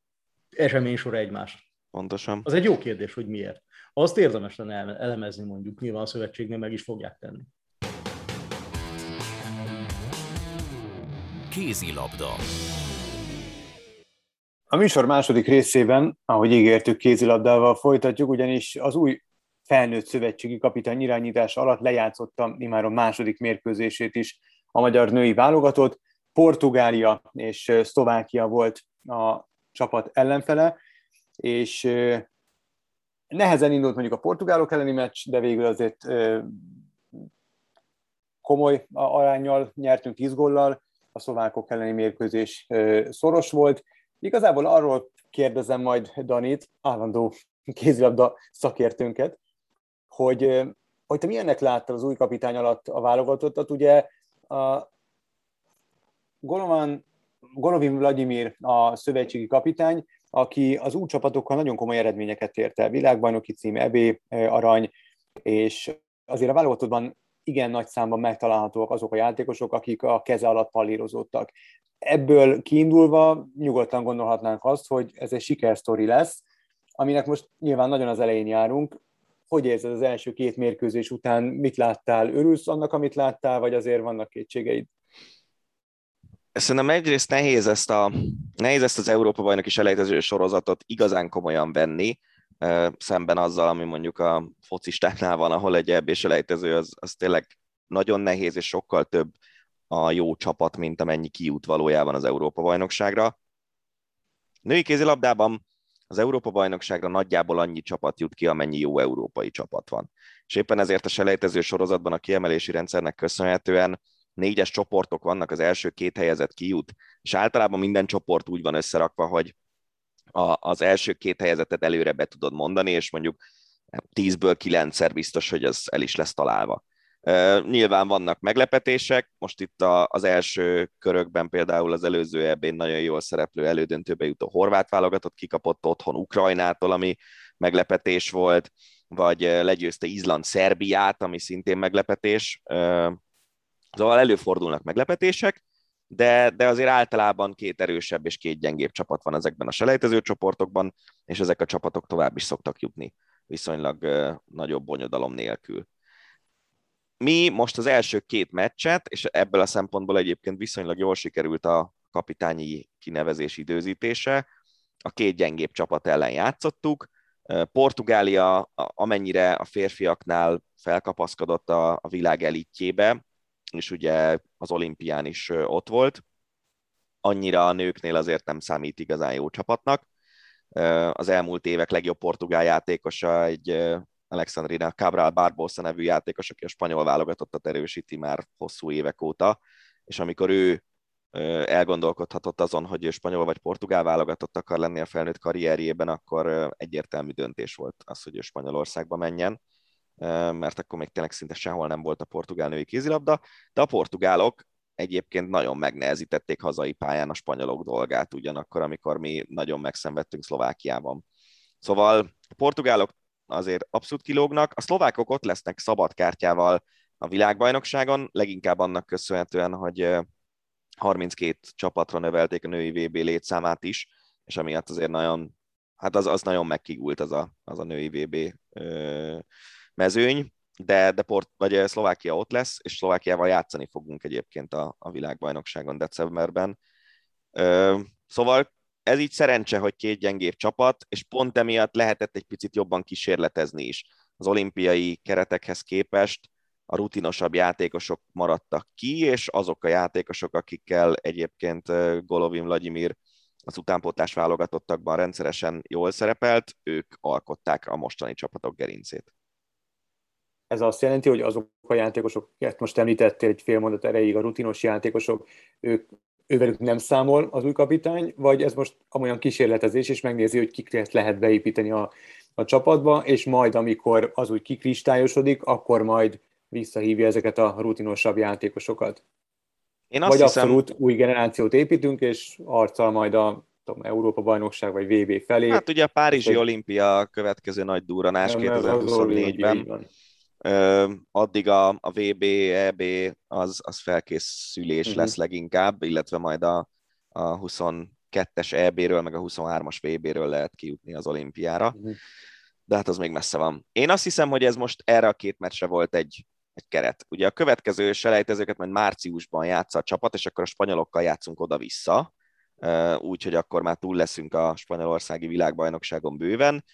esemény sor egymást. Pontosan. Az egy jó kérdés, hogy miért. Azt érdemes lenne elemezni mondjuk, nyilván a szövetségnél meg is fogják tenni. Kézilabda. A műsor második részében, ahogy ígértük, kézilabdával folytatjuk, ugyanis az új felnőtt szövetségi kapitány irányítás alatt lejátszotta már a második mérkőzését is a magyar női válogatott. Portugália és Szlovákia volt a csapat ellenfele, és nehezen indult mondjuk a portugálok elleni meccs, de végül azért komoly arányjal nyertünk 10 góllal, a szlovákok elleni mérkőzés szoros volt. Igazából arról kérdezem majd Danit, állandó kézilabda szakértőnket, hogy, hogy te milyennek láttad az új kapitány alatt a válogatottat. Ugye a Golovan, Golovin Vladimir a szövetségi kapitány, aki az új csapatokkal nagyon komoly eredményeket ért el. Világbajnoki cím, EB arany, és azért a válogatottban igen nagy számban megtalálhatóak azok a játékosok, akik a keze alatt pallírozódtak. Ebből kiindulva nyugodtan gondolhatnánk azt, hogy ez egy sikersztori lesz, aminek most nyilván nagyon az elején járunk. Hogy érzed az első két mérkőzés után, mit láttál? Örülsz annak, amit láttál, vagy azért vannak kétségeid? Szerintem egyrészt nehéz ezt, a, nehéz ezt az Európa bajnoki selejtező sorozatot igazán komolyan venni, szemben azzal, ami mondjuk a focistáknál van, ahol egy ebbés selejtező, az, az tényleg nagyon nehéz, és sokkal több a jó csapat, mint amennyi kijut valójában az Európa bajnokságra. Női kézilabdában az Európa bajnokságra nagyjából annyi csapat jut ki, amennyi jó európai csapat van. És éppen ezért a selejtező sorozatban a kiemelési rendszernek köszönhetően négyes csoportok vannak, az első két helyezett kijut, és általában minden csoport úgy van összerakva, hogy a, az első két helyezetet előre be tudod mondani, és mondjuk tízből kilencszer biztos, hogy ez el is lesz találva. Nyilván vannak meglepetések, most itt a, az első körökben például az előző ebben nagyon jól szereplő elődöntőbe jutó horvát válogatott kikapott otthon Ukrajnától, ami meglepetés volt, vagy legyőzte Izland Szerbiát, ami szintén meglepetés. Szóval előfordulnak meglepetések, de, de azért általában két erősebb és két gyengébb csapat van ezekben a selejtező csoportokban, és ezek a csapatok tovább is szoktak jutni viszonylag nagyobb bonyodalom nélkül. Mi most az első két meccset, és ebből a szempontból egyébként viszonylag jól sikerült a kapitányi kinevezés időzítése, a két gyengébb csapat ellen játszottuk. Portugália amennyire a férfiaknál felkapaszkodott a, a világ elitjébe, és ugye az olimpián is ott volt. Annyira a nőknél azért nem számít igazán jó csapatnak. Az elmúlt évek legjobb portugál játékosa egy Alexandrina Cabral Barbosa nevű játékos, aki a spanyol válogatottat erősíti már hosszú évek óta, és amikor ő elgondolkodhatott azon, hogy ő spanyol vagy portugál válogatott akar lenni a felnőtt karrierjében, akkor egyértelmű döntés volt az, hogy ő Spanyolországba menjen mert akkor még tényleg szinte sehol nem volt a portugál női kézilabda, de a portugálok egyébként nagyon megnehezítették hazai pályán a spanyolok dolgát ugyanakkor, amikor mi nagyon megszenvedtünk Szlovákiában. Szóval a portugálok azért abszolút kilógnak, a szlovákok ott lesznek szabad kártyával a világbajnokságon, leginkább annak köszönhetően, hogy 32 csapatra növelték a női VB létszámát is, és amiatt azért nagyon, hát az, az nagyon megkigult az a, az a női VB mezőny, de, de Port, vagy Szlovákia ott lesz, és Szlovákiával játszani fogunk egyébként a, a világbajnokságon decemberben. Ö, szóval ez így szerencse, hogy két gyengébb csapat, és pont emiatt lehetett egy picit jobban kísérletezni is. Az olimpiai keretekhez képest a rutinosabb játékosok maradtak ki, és azok a játékosok, akikkel egyébként Golovin Vladimir az utánpótlás válogatottakban rendszeresen jól szerepelt, ők alkották a mostani csapatok gerincét. Ez azt jelenti, hogy azok a játékosok, ezt most említettél egy fél mondat erejéig, a rutinos játékosok, ők, ővelük nem számol az új kapitány, vagy ez most amolyan kísérletezés, és megnézi, hogy kiket lehet beépíteni a, a csapatba, és majd, amikor az úgy kikristályosodik, akkor majd visszahívja ezeket a rutinosabb játékosokat. Én azt vagy hiszem... abszolút új generációt építünk, és arccal majd a tudom, Európa bajnokság vagy VB felé. Hát ugye a Párizsi olimpia a következő nagy duranás 2024-ben addig a, a VB, EB az, az felkészülés uh-huh. lesz leginkább, illetve majd a, a 22-es EB-ről, meg a 23-as VB-ről lehet kijutni az olimpiára. Uh-huh. De hát az még messze van. Én azt hiszem, hogy ez most erre a két meccsre volt egy, egy keret. Ugye a következő selejtezőket majd márciusban játsza a csapat, és akkor a spanyolokkal játszunk oda-vissza, úgyhogy akkor már túl leszünk a spanyolországi világbajnokságon bőven.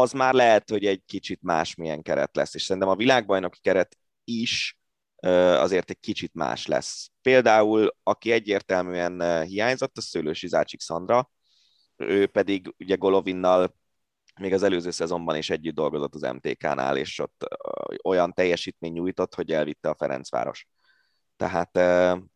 Az már lehet, hogy egy kicsit másmilyen keret lesz, és szerintem a világbajnoki keret is azért egy kicsit más lesz. Például, aki egyértelműen hiányzott, a Szőlősi Zácsik Szandra, ő pedig ugye Golovinnal még az előző szezonban is együtt dolgozott az MTK-nál, és ott olyan teljesítmény nyújtott, hogy elvitte a Ferencváros. Tehát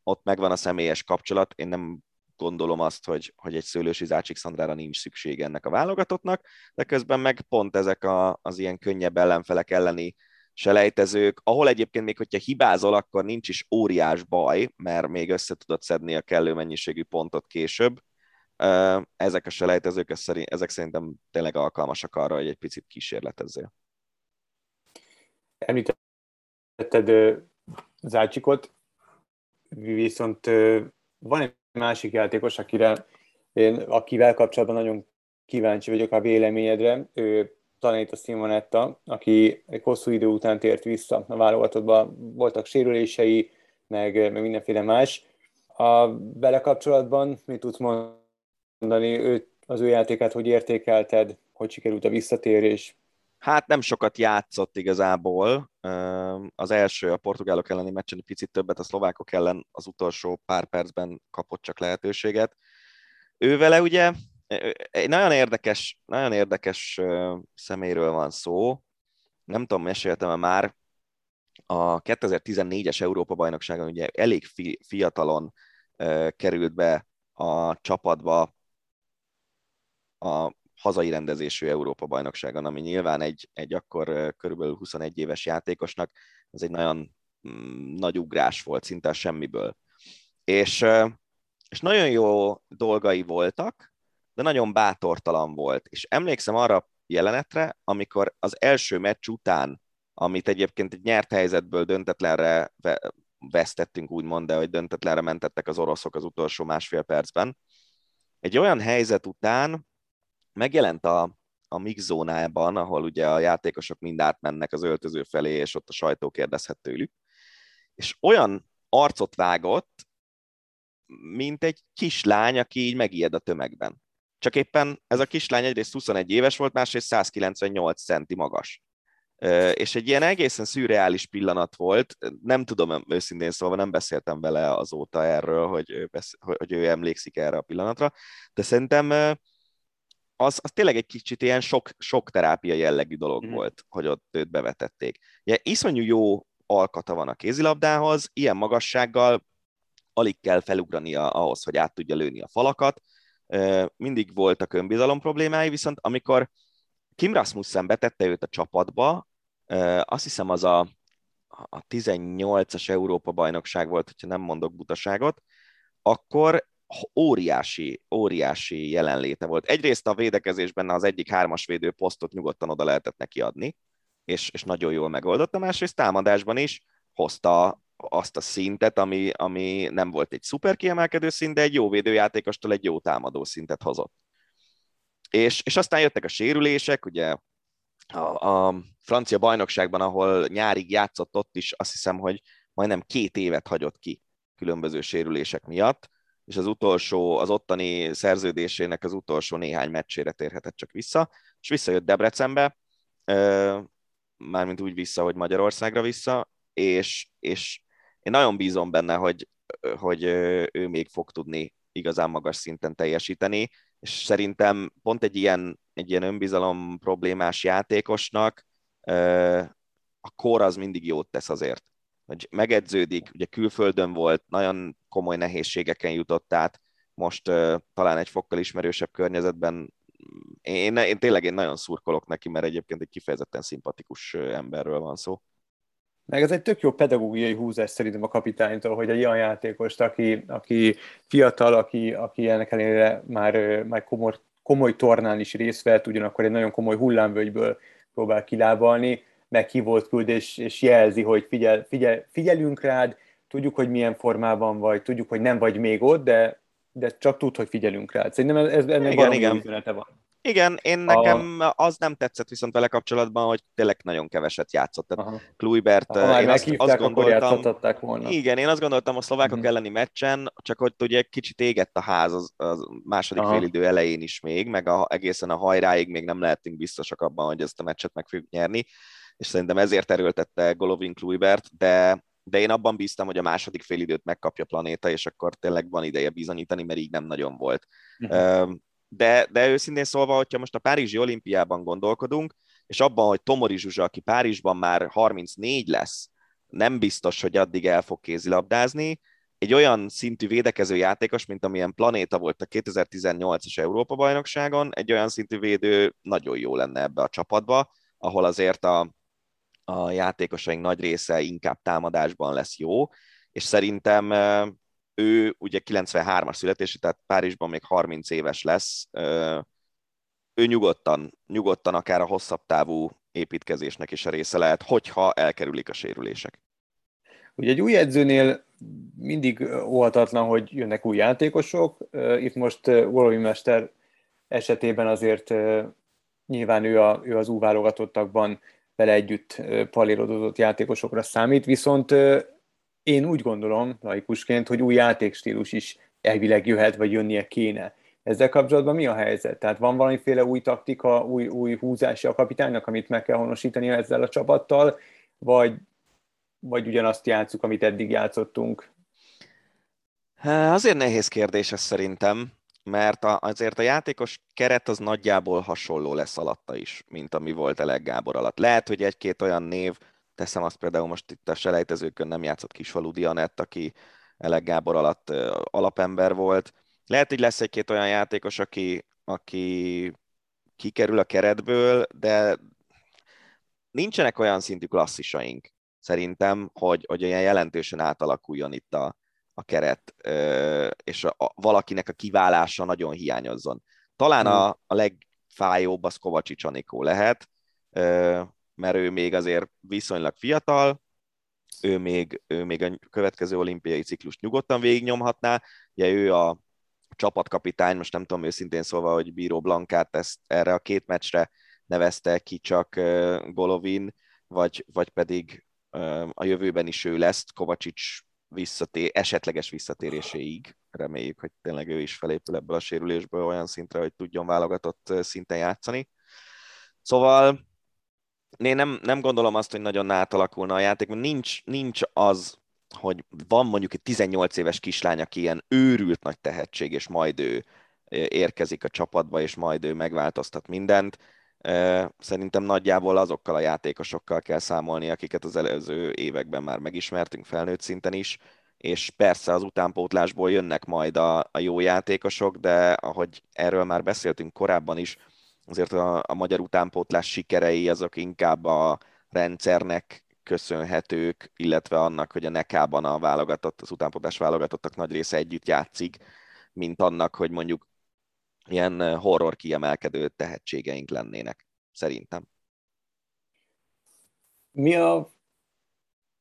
ott megvan a személyes kapcsolat, én nem gondolom azt, hogy, hogy egy Szőlősi Zácsik Szandrára nincs szükség ennek a válogatottnak, de közben meg pont ezek a, az ilyen könnyebb ellenfelek elleni selejtezők, ahol egyébként még, hogyha hibázol, akkor nincs is óriás baj, mert még össze tudod szedni a kellő mennyiségű pontot később. Ezek a selejtezők, ezek szerintem tényleg alkalmasak arra, hogy egy picit kísérletezzél. Említetted Zácsikot, viszont van egy másik játékos, akire én, akivel kapcsolatban nagyon kíváncsi vagyok a véleményedre. Ő talán itt a Simonetta, aki egy hosszú idő után tért vissza a válogatottba, voltak sérülései, meg, meg mindenféle más. A vele kapcsolatban mit tudsz mondani, ő, az ő játékát hogy értékelted, hogy sikerült a visszatérés? Hát nem sokat játszott igazából. Az első a portugálok elleni meccsen egy picit többet, a szlovákok ellen az utolsó pár percben kapott csak lehetőséget. Ő vele ugye egy nagyon érdekes, nagyon érdekes szeméről van szó. Nem tudom, meséltem-e már, a 2014-es Európa-bajnokságon ugye elég fi, fiatalon került be a csapatba a hazai rendezésű Európa-bajnokságon, ami nyilván egy, egy akkor körülbelül 21 éves játékosnak, ez egy nagyon mm, nagy ugrás volt, szinte semmiből. És, és nagyon jó dolgai voltak, de nagyon bátortalan volt. És emlékszem arra jelenetre, amikor az első meccs után, amit egyébként egy nyert helyzetből döntetlenre vesztettünk, úgymond, de hogy döntetlenre mentettek az oroszok az utolsó másfél percben, egy olyan helyzet után megjelent a, a mix zónában, ahol ugye a játékosok mind átmennek az öltöző felé, és ott a sajtó kérdezhet tőlük, és olyan arcot vágott, mint egy kislány, aki így megijed a tömegben. Csak éppen ez a kislány egyrészt 21 éves volt, másrészt 198 centi magas. És egy ilyen egészen szürreális pillanat volt, nem tudom őszintén szólva, nem beszéltem vele azóta erről, hogy hogy ő emlékszik erre a pillanatra, de szerintem az, az tényleg egy kicsit ilyen sok, sok terápia jellegű dolog mm. volt, hogy ott őt bevetették. Ugye iszonyú jó alkata van a kézilabdához, ilyen magassággal alig kell felugrania ahhoz, hogy át tudja lőni a falakat, mindig voltak önbizalom problémái, viszont amikor Kim Rasmussen betette őt a csapatba, azt hiszem az a, a 18-as Európa-bajnokság volt, hogyha nem mondok butaságot, akkor óriási, óriási jelenléte volt. Egyrészt a védekezésben az egyik hármas védő posztot nyugodtan oda lehetett neki adni, és, és nagyon jól megoldotta, másrészt támadásban is hozta azt a szintet, ami, ami nem volt egy szuper kiemelkedő szint, de egy jó védőjátékostól egy jó támadó szintet hozott. És, és aztán jöttek a sérülések, ugye a, a francia bajnokságban, ahol nyárig játszott ott is, azt hiszem, hogy majdnem két évet hagyott ki különböző sérülések miatt, és az utolsó, az ottani szerződésének az utolsó néhány meccsére térhetett csak vissza, és visszajött Debrecenbe, mármint úgy vissza, hogy Magyarországra vissza, és, és én nagyon bízom benne, hogy, hogy ő még fog tudni igazán magas szinten teljesíteni, és szerintem pont egy ilyen, egy ilyen önbizalom problémás játékosnak a kor az mindig jót tesz azért, hogy megedződik, ugye külföldön volt, nagyon komoly nehézségeken jutott át, most talán egy fokkal ismerősebb környezetben én, én tényleg én nagyon szurkolok neki, mert egyébként egy kifejezetten szimpatikus emberről van szó. Meg ez egy tök jó pedagógiai húzás szerintem a kapitánytól, hogy egy olyan játékost, aki, aki fiatal, aki, aki ennek ellenére már, már komoly, komoly tornán is részt vett, ugyanakkor egy nagyon komoly hullámvölgyből próbál kilábalni, meghívott küld és, és jelzi, hogy figyel, figyel, figyelünk rád, tudjuk, hogy milyen formában vagy, tudjuk, hogy nem vagy még ott, de, de csak tud, hogy figyelünk rád. Szerintem ez, ennek igen, igen. üzenete van. Igen, én nekem a... az nem tetszett viszont vele kapcsolatban, hogy tényleg nagyon keveset játszott. Tehát Kluibert, ha én azt, azt gondoltam, volna. Igen, én azt gondoltam a szlovákok uh-huh. elleni meccsen, csak hogy ugye kicsit égett a ház az, az második Aha. félidő elején is még, meg a, egészen a hajráig még nem lehetünk biztosak abban, hogy ezt a meccset meg fogjuk nyerni, és szerintem ezért erőltette Golovin Kluibert, de de én abban bíztam, hogy a második félidőt megkapja a planéta, és akkor tényleg van ideje bizonyítani, mert így nem nagyon volt. Uh-huh de, de őszintén szólva, hogyha most a Párizsi olimpiában gondolkodunk, és abban, hogy Tomori Zsuzsa, aki Párizsban már 34 lesz, nem biztos, hogy addig el fog kézilabdázni, egy olyan szintű védekező játékos, mint amilyen Planéta volt a 2018-as Európa-bajnokságon, egy olyan szintű védő nagyon jó lenne ebbe a csapatba, ahol azért a, a játékosaink nagy része inkább támadásban lesz jó, és szerintem ő ugye 93-as születésű, tehát Párizsban még 30 éves lesz, ő nyugodtan, nyugodtan akár a hosszabb távú építkezésnek is a része lehet, hogyha elkerülik a sérülések. Ugye egy új edzőnél mindig óhatatlan, hogy jönnek új játékosok. Itt most Golovi Mester esetében azért nyilván ő, a, ő az új válogatottakban vele együtt palírodozott játékosokra számít, viszont én úgy gondolom, laikusként, hogy új játékstílus is elvileg jöhet, vagy jönnie kéne. Ezzel kapcsolatban mi a helyzet? Tehát van valamiféle új taktika, új, új húzási a kapitánynak, amit meg kell honosítani ezzel a csapattal, vagy, vagy ugyanazt játszuk, amit eddig játszottunk? Azért nehéz kérdés ez szerintem, mert azért a játékos keret az nagyjából hasonló lesz alatta is, mint ami volt Elek Gábor alatt. Lehet, hogy egy-két olyan név, Teszem azt például most itt a selejtezőkön nem játszott Kisfalu Dianett, aki Elek Gábor alatt alapember volt. Lehet, hogy lesz egy-két olyan játékos, aki, aki kikerül a keretből, de nincsenek olyan szintű klasszisaink szerintem, hogy, hogy olyan jelentősen átalakuljon itt a, a keret, és a, a, valakinek a kiválása nagyon hiányozzon. Talán a, hmm. a legfájóbb az Kovacsics Anikó lehet, mert ő még azért viszonylag fiatal, ő még, ő még a következő olimpiai ciklust nyugodtan végignyomhatná. Ugye ő a csapatkapitány, most nem tudom őszintén szólva, hogy Bíró Blankát ezt erre a két meccsre nevezte ki csak Golovin, vagy, vagy pedig a jövőben is ő lesz, Kovacsics visszatér, esetleges visszatéréséig. Reméljük, hogy tényleg ő is felépül ebből a sérülésből olyan szintre, hogy tudjon válogatott szinten játszani. Szóval én nem, nem gondolom azt, hogy nagyon átalakulna a játék, mert nincs, nincs az, hogy van mondjuk egy 18 éves kislány, aki ilyen őrült nagy tehetség, és majd ő érkezik a csapatba, és majd ő megváltoztat mindent. Szerintem nagyjából azokkal a játékosokkal kell számolni, akiket az előző években már megismertünk felnőtt szinten is, és persze az utánpótlásból jönnek majd a, a jó játékosok, de ahogy erről már beszéltünk korábban is, azért a, a magyar utánpótlás sikerei azok inkább a rendszernek köszönhetők, illetve annak, hogy a nekában a válogatott, az utánpótlás válogatottak nagy része együtt játszik, mint annak, hogy mondjuk ilyen horror kiemelkedő tehetségeink lennének, szerintem. Mi a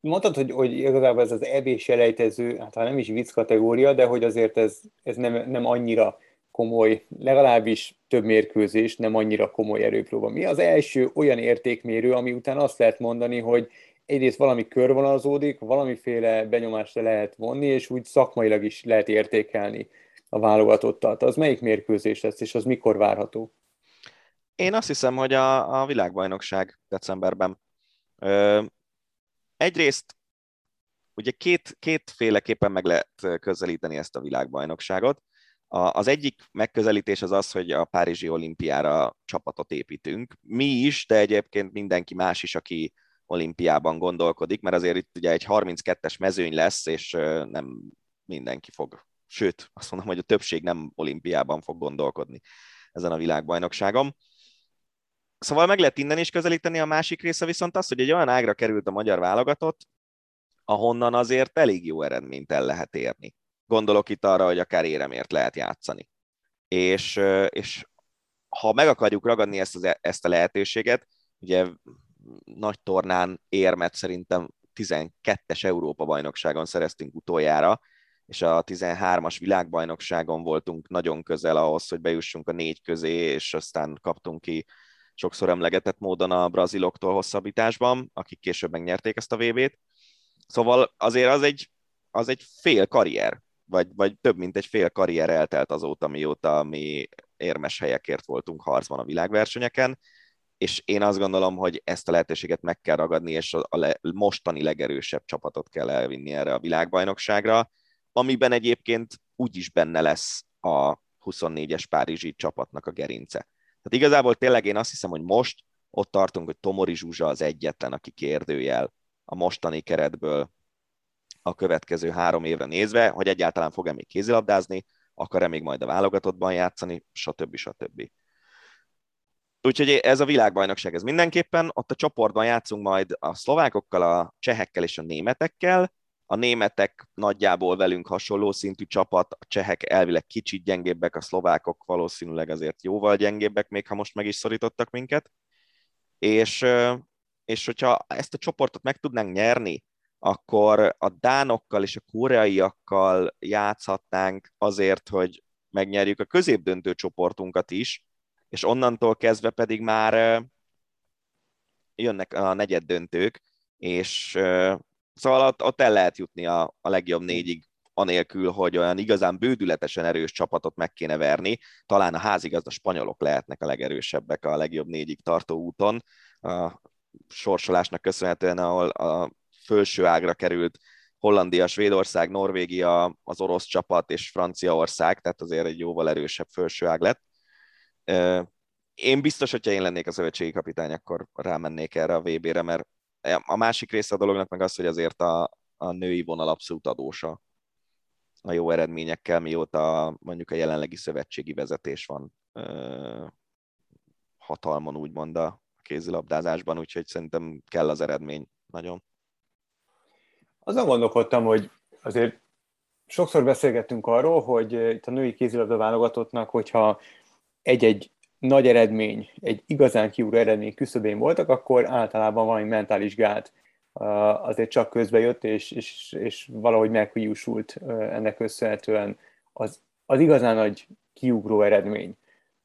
Mondtad, hogy, hogy igazából ez az EB selejtező, hát nem is vicc kategória, de hogy azért ez, ez nem, nem annyira komoly, legalábbis több mérkőzés, nem annyira komoly erőpróba. Mi az első olyan értékmérő, ami után azt lehet mondani, hogy egyrészt valami körvonalazódik, valamiféle benyomást lehet vonni, és úgy szakmailag is lehet értékelni a válogatottat. Az melyik mérkőzés lesz, és az mikor várható? Én azt hiszem, hogy a, a világbajnokság decemberben. Ö, egyrészt ugye két, kétféleképpen meg lehet közelíteni ezt a világbajnokságot. Az egyik megközelítés az az, hogy a Párizsi olimpiára csapatot építünk. Mi is, de egyébként mindenki más is, aki olimpiában gondolkodik, mert azért itt ugye egy 32-es mezőny lesz, és nem mindenki fog, sőt, azt mondom, hogy a többség nem olimpiában fog gondolkodni ezen a világbajnokságon. Szóval meg lehet innen is közelíteni, a másik része viszont az, hogy egy olyan ágra került a magyar válogatott, ahonnan azért elég jó eredményt el lehet érni. Gondolok itt arra, hogy akár éremért lehet játszani. És, és ha meg akarjuk ragadni ezt, az, ezt a lehetőséget, ugye nagy tornán érmet szerintem 12-es Európa bajnokságon szereztünk utoljára, és a 13-as világbajnokságon voltunk nagyon közel ahhoz, hogy bejussunk a négy közé, és aztán kaptunk ki sokszor emlegetett módon a braziloktól hosszabbításban, akik később megnyerték ezt a VB-t. Szóval azért az egy, az egy fél karrier, vagy, vagy több mint egy fél karrier eltelt azóta, mióta mi érmes helyekért voltunk harcban a világversenyeken, és én azt gondolom, hogy ezt a lehetőséget meg kell ragadni, és a, le, mostani legerősebb csapatot kell elvinni erre a világbajnokságra, amiben egyébként úgyis benne lesz a 24-es Párizsi csapatnak a gerince. Tehát igazából tényleg én azt hiszem, hogy most ott tartunk, hogy Tomori Zsuzsa az egyetlen, aki kérdőjel a mostani keretből a következő három évre nézve, hogy egyáltalán fog-e még kézilabdázni, akar-e még majd a válogatottban játszani, stb. stb. Úgyhogy ez a világbajnokság, ez mindenképpen. Ott a csoportban játszunk majd a szlovákokkal, a csehekkel és a németekkel. A németek nagyjából velünk hasonló szintű csapat, a csehek elvileg kicsit gyengébbek, a szlovákok valószínűleg azért jóval gyengébbek, még ha most meg is szorítottak minket. És, és hogyha ezt a csoportot meg tudnánk nyerni, akkor a dánokkal és a koreaiakkal játszhatnánk azért, hogy megnyerjük a középdöntő csoportunkat is, és onnantól kezdve pedig már jönnek a negyed döntők, és szóval ott, ott el lehet jutni a, a legjobb négyig, anélkül, hogy olyan igazán bődületesen erős csapatot meg kéne verni. Talán a házigazda spanyolok lehetnek a legerősebbek a legjobb négyig tartó úton. A sorsolásnak köszönhetően, ahol a felső ágra került Hollandia, Svédország, Norvégia, az orosz csapat és Franciaország, tehát azért egy jóval erősebb felső ág lett. Én biztos, hogyha én lennék a szövetségi kapitány, akkor rámennék erre a VB-re, mert a másik része a dolognak meg az, hogy azért a, a női vonal abszolút adósa a jó eredményekkel, mióta mondjuk a jelenlegi szövetségi vezetés van hatalmon, úgymond a kézilabdázásban, úgyhogy szerintem kell az eredmény nagyon. Azon gondolkodtam, hogy azért sokszor beszélgettünk arról, hogy itt a női kézilabda válogatottnak, hogyha egy-egy nagy eredmény, egy igazán kiúró eredmény küszöbén voltak, akkor általában valami mentális gát azért csak közbe jött, és, és, és valahogy meghiúsult ennek köszönhetően az, az igazán nagy kiugró eredmény,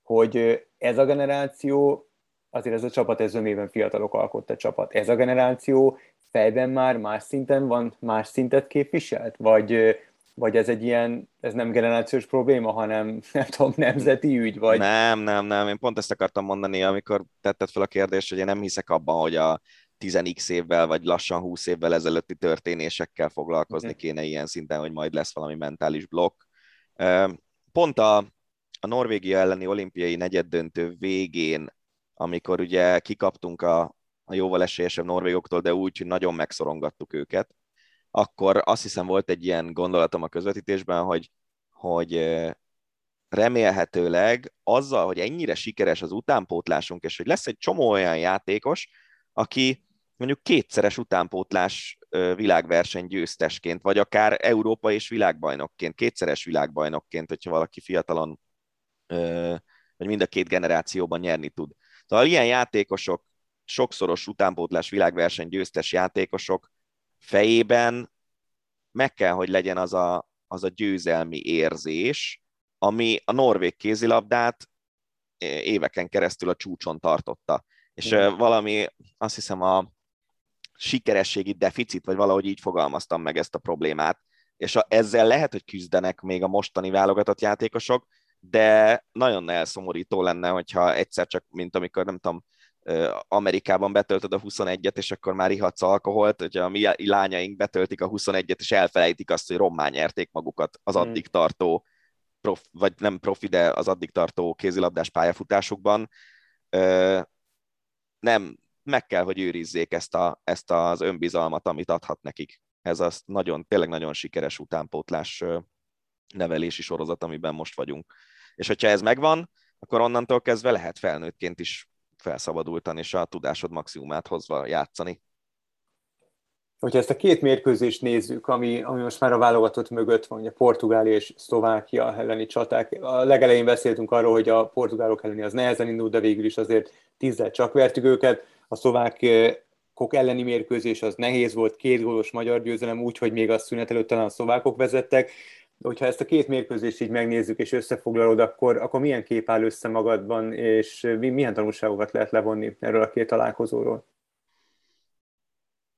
hogy ez a generáció, azért ez a csapat, ez önében fiatalok alkotta csapat, ez a generáció fejben már más szinten van, más szintet képviselt? Vagy, vagy ez egy ilyen, ez nem generációs probléma, hanem nem tudom, nemzeti ügy? Vagy... Nem, nem, nem. Én pont ezt akartam mondani, amikor tetted fel a kérdést, hogy én nem hiszek abban, hogy a 10x évvel, vagy lassan 20 évvel ezelőtti történésekkel foglalkozni okay. kéne ilyen szinten, hogy majd lesz valami mentális blokk. Pont a, a Norvégia elleni olimpiai negyeddöntő végén, amikor ugye kikaptunk a, a jóval esélyesebb norvégoktól, de úgy, hogy nagyon megszorongattuk őket, akkor azt hiszem volt egy ilyen gondolatom a közvetítésben, hogy, hogy remélhetőleg azzal, hogy ennyire sikeres az utánpótlásunk, és hogy lesz egy csomó olyan játékos, aki mondjuk kétszeres utánpótlás világverseny győztesként, vagy akár Európa és világbajnokként, kétszeres világbajnokként, hogyha valaki fiatalon, vagy mind a két generációban nyerni tud. Szóval ilyen játékosok sokszoros utánpótlás világverseny győztes játékosok fejében meg kell, hogy legyen az a, az a győzelmi érzés, ami a norvég kézilabdát éveken keresztül a csúcson tartotta. És Igen. valami, azt hiszem a sikerességi deficit, vagy valahogy így fogalmaztam meg ezt a problémát, és a, ezzel lehet, hogy küzdenek még a mostani válogatott játékosok, de nagyon elszomorító lenne, hogyha egyszer csak, mint amikor nem tudom, Amerikában betöltöd a 21-et, és akkor már ihatsz alkoholt, hogyha a mi lányaink betöltik a 21-et, és elfelejtik azt, hogy rommá nyerték magukat az hmm. addig tartó, prof, vagy nem profi, de az addig tartó kézilabdás pályafutásukban. Nem, meg kell, hogy őrizzék ezt, a, ezt az önbizalmat, amit adhat nekik. Ez az nagyon, tényleg nagyon sikeres utánpótlás nevelési sorozat, amiben most vagyunk. És hogyha ez megvan, akkor onnantól kezdve lehet felnőttként is felszabadultan és a tudásod maximumát hozva játszani. Hogyha ezt a két mérkőzést nézzük, ami, ami most már a válogatott mögött van, ugye Portugália és Szlovákia elleni csaták. A legelején beszéltünk arról, hogy a portugálok elleni az nehezen indult, de végül is azért tízzel csak vertük őket. A szlovák szlovákok elleni mérkőzés az nehéz volt, két gólos magyar győzelem, úgyhogy még a szünet előtt talán a szlovákok vezettek. Hogyha ezt a két mérkőzést így megnézzük és összefoglalod, akkor, akkor milyen kép áll össze magadban, és milyen tanulságokat lehet levonni erről a két találkozóról?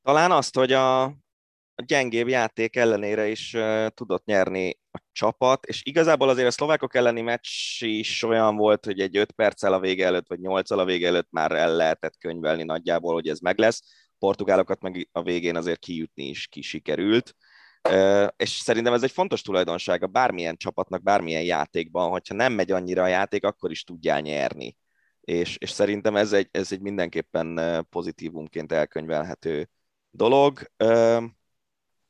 Talán azt, hogy a, a gyengébb játék ellenére is uh, tudott nyerni a csapat, és igazából azért a szlovákok elleni meccs is olyan volt, hogy egy 5 perccel a vége előtt, vagy 8 a vége előtt már el lehetett könyvelni nagyjából, hogy ez meg lesz. Portugálokat meg a végén azért kijutni is kisikerült. Uh, és szerintem ez egy fontos tulajdonsága bármilyen csapatnak, bármilyen játékban, hogyha nem megy annyira a játék, akkor is tudjál nyerni. És, és szerintem ez egy, ez egy mindenképpen pozitívumként elkönyvelhető dolog.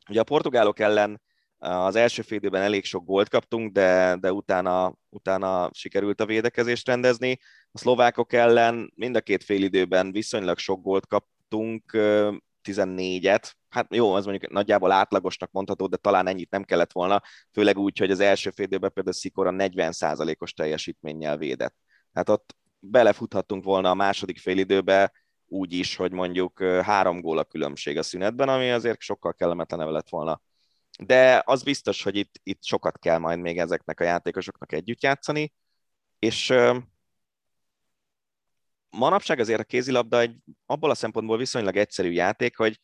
Ugye a portugálok ellen az első fél időben elég sok gólt kaptunk, de, de utána, utána sikerült a védekezést rendezni. A szlovákok ellen mind a két fél időben viszonylag sok gólt kaptunk, 14-et, hát jó, az mondjuk nagyjából átlagosnak mondható, de talán ennyit nem kellett volna, főleg úgy, hogy az első fél időben például Szikora 40%-os teljesítménnyel védett. Tehát ott belefuthattunk volna a második fél időbe, úgy is, hogy mondjuk három gól a különbség a szünetben, ami azért sokkal kellemetlenebb lett volna. De az biztos, hogy itt, itt sokat kell majd még ezeknek a játékosoknak együtt játszani, és manapság azért a kézilabda egy abból a szempontból viszonylag egyszerű játék, hogy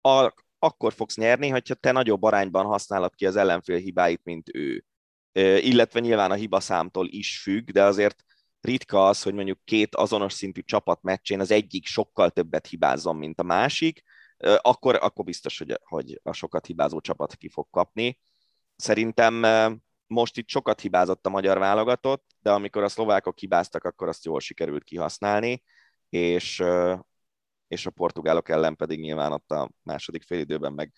a, akkor fogsz nyerni, hogyha te nagyobb arányban használod ki az ellenfél hibáit, mint ő. Illetve nyilván a hibaszámtól is függ, de azért ritka az, hogy mondjuk két azonos szintű csapat meccsén az egyik sokkal többet hibázzon, mint a másik, akkor, akkor biztos, hogy, hogy a sokat hibázó csapat ki fog kapni. Szerintem most itt sokat hibázott a magyar válogatott, de amikor a szlovákok hibáztak, akkor azt jól sikerült kihasználni, és, és a portugálok ellen pedig nyilván ott a második félidőben meg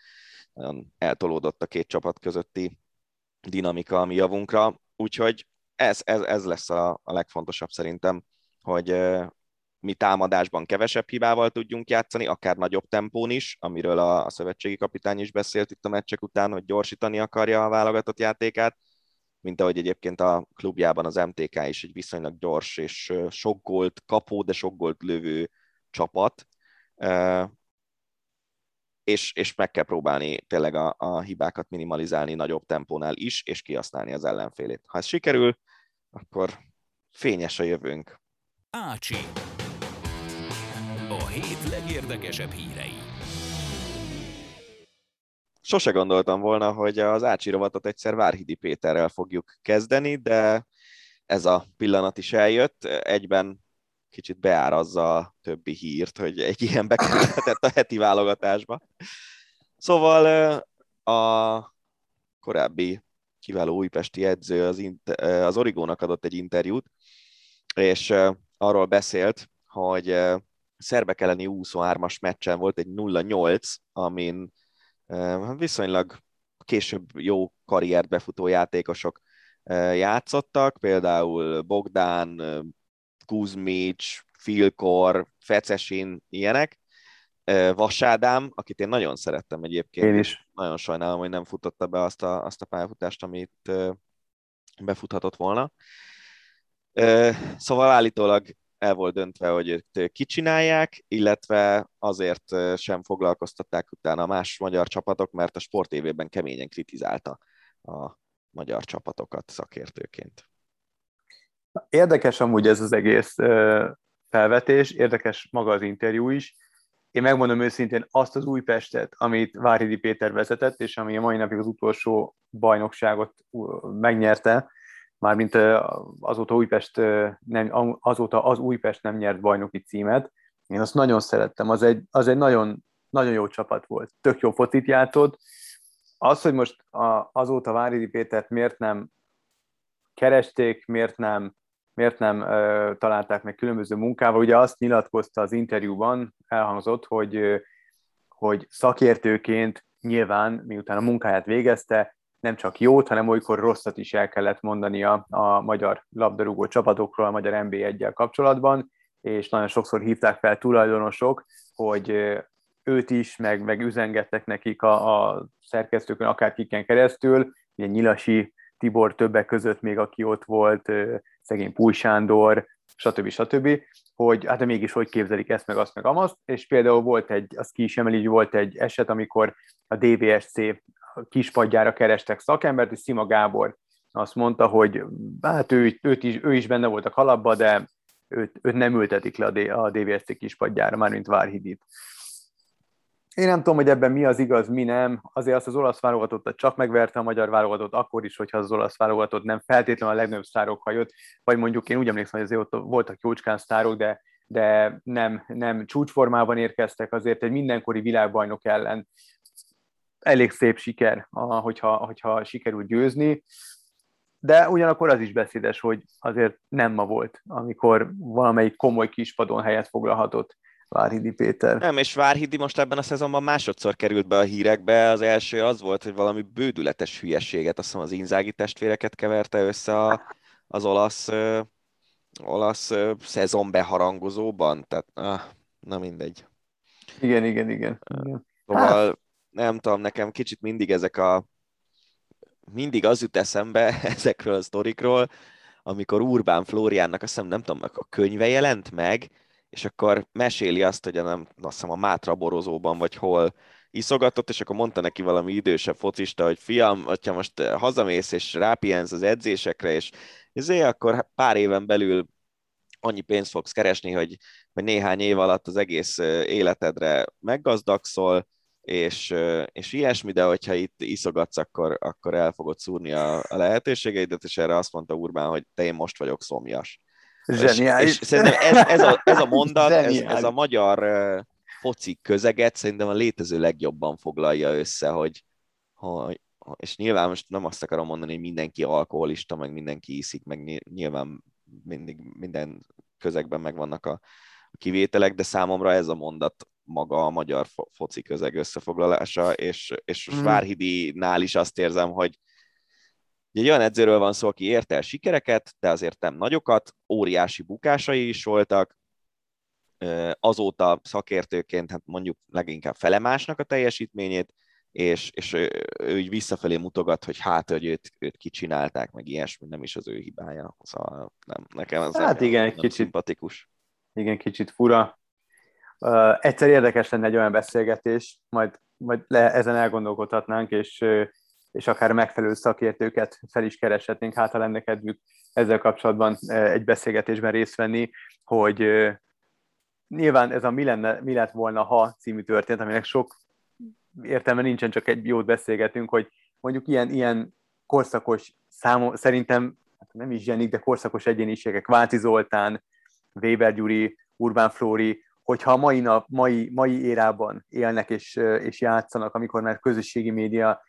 nagyon eltolódott a két csapat közötti dinamika a mi javunkra, úgyhogy ez, ez, ez lesz a, a legfontosabb szerintem, hogy mi támadásban kevesebb hibával tudjunk játszani, akár nagyobb tempón is, amiről a, a szövetségi kapitány is beszélt itt a meccsek után, hogy gyorsítani akarja a válogatott játékát, mint ahogy egyébként a klubjában az MTK is egy viszonylag gyors és sok gólt kapó, de sok gólt lövő csapat, és, és meg kell próbálni tényleg a, a hibákat minimalizálni nagyobb tempónál is, és kihasználni az ellenfélét. Ha ez sikerül, akkor fényes a jövőnk. Ácsi. A hét legérdekesebb hírei. Sose gondoltam volna, hogy az Ácsi rovatot egyszer Várhidi Péterrel fogjuk kezdeni, de ez a pillanat is eljött. Egyben kicsit beárazza a többi hírt, hogy egy ilyen bekerülhetett a heti válogatásba. Szóval a korábbi kiváló újpesti edző az, az Origónak adott egy interjút, és arról beszélt, hogy szerbek elleni 23-as meccsen volt egy 0-8, amin viszonylag később jó karriert befutó játékosok játszottak, például Bogdán, Kuzmics, Filkor, Fecesin, ilyenek. Vasádám, akit én nagyon szerettem egyébként. Én is. Nagyon sajnálom, hogy nem futotta be azt a, azt a pályafutást, amit befuthatott volna. Szóval állítólag el volt döntve, hogy őt kicsinálják, illetve azért sem foglalkoztatták utána más magyar csapatok, mert a sportévében keményen kritizálta a magyar csapatokat szakértőként. Érdekes amúgy ez az egész felvetés, érdekes maga az interjú is. Én megmondom őszintén azt az Újpestet, amit Váridi Péter vezetett, és ami a mai napig az utolsó bajnokságot megnyerte, mármint azóta, Újpest nem, azóta az Újpest nem nyert bajnoki címet. Én azt nagyon szerettem, az egy, az egy nagyon, nagyon jó csapat volt. Tök jó focit játszott. Az, hogy most azóta Váridi Pétert miért nem keresték, miért nem miért nem ö, találták meg különböző munkával. Ugye azt nyilatkozta az interjúban, elhangzott, hogy, hogy szakértőként nyilván, miután a munkáját végezte, nem csak jót, hanem olykor rosszat is el kellett mondania a magyar labdarúgó csapatokról, a magyar nb 1 kapcsolatban, és nagyon sokszor hívták fel tulajdonosok, hogy őt is, meg, meg üzengettek nekik a, a szerkesztőkön, akár kiken keresztül, ugye Nyilasi Tibor többek között még, aki ott volt, szegény Púj Sándor, stb. stb., hogy hát de mégis hogy képzelik ezt, meg azt, meg amazt, és például volt egy, az ki is emeli, volt egy eset, amikor a DVSC kispadjára kerestek szakembert, és Szima Gábor azt mondta, hogy hát ő, őt is, ő is benne volt a kalapba, de őt, őt nem ültetik le a DVSC kispadjára, mármint Várhidit. Én nem tudom, hogy ebben mi az igaz, mi nem. Azért azt az olasz válogatottat csak megverte a magyar válogatott, akkor is, hogyha az olasz válogatott nem feltétlenül a legnagyobb sztárok hajott, vagy mondjuk én úgy emlékszem, hogy azért ott voltak jócskán sztárok, de, de nem, nem csúcsformában érkeztek, azért egy mindenkori világbajnok ellen elég szép siker, hogyha, hogyha sikerül győzni de ugyanakkor az is beszédes, hogy azért nem ma volt, amikor valamelyik komoly kispadon helyet foglalhatott Várhidi Péter. Nem, és Várhidi most ebben a szezonban másodszor került be a hírekbe. Az első az volt, hogy valami bődületes hülyeséget, azt hiszem az Inzági testvéreket keverte össze a, az olasz, ö, olasz ö, szezon beharangozóban. Tehát, ah, na mindegy. Igen, igen, igen. igen. Szóval. Nem tudom, nekem kicsit mindig ezek a mindig az jut eszembe ezekről a sztorikról, amikor Urbán Flóriánnak azt hiszem, nem tudom, a könyve jelent meg, és akkor meséli azt, hogy a, nem, azt hiszem a Mátra borozóban, vagy hol iszogatott, és akkor mondta neki valami idősebb focista, hogy fiam, hogyha most hazamész és rápihensz az edzésekre, és ezért akkor pár éven belül annyi pénzt fogsz keresni, hogy, hogy néhány év alatt az egész életedre meggazdagszol, és, és ilyesmi, de hogyha itt iszogatsz, akkor, akkor el fogod szúrni a, a lehetőségeidet, és erre azt mondta Urbán, hogy te én most vagyok szomjas. Zseniális. És, és szerintem ez, ez, a, ez a mondat, ez, ez a magyar foci közeget szerintem a létező legjobban foglalja össze, hogy, hogy és nyilván most nem azt akarom mondani, hogy mindenki alkoholista, meg mindenki iszik, meg nyilván mindig minden közegben megvannak a kivételek, de számomra ez a mondat maga a magyar foci közeg összefoglalása, és, és mm. Várhidi-nál is azt érzem, hogy egy olyan edzőről van szó, aki érte el sikereket, de azért nem nagyokat, óriási bukásai is voltak, azóta szakértőként hát mondjuk leginkább felemásnak a teljesítményét, és, és ő, ő így visszafelé mutogat, hogy hát, hogy őt, őt kicsinálták, meg ilyesmi, nem is az ő hibája. Szóval nem, nekem ez hát igen, nem kicsit, szimpatikus. Igen, kicsit fura. Uh, egyszer érdekes lenne egy olyan beszélgetés, majd, majd le, ezen elgondolkodhatnánk, és, és akár megfelelő szakértőket fel is kereshetnénk, hát ha lenne kedvük ezzel kapcsolatban egy beszélgetésben részt venni, hogy nyilván ez a mi, lenne, mi lett volna ha című történet, aminek sok értelme nincsen, csak egy jót beszélgetünk, hogy mondjuk ilyen, ilyen korszakos számom, szerintem hát nem is zsenik, de korszakos egyéniségek, Váci Zoltán, Weber Gyuri, Urbán Flóri, hogyha a mai, nap, mai, mai érában élnek és, és játszanak, amikor már közösségi média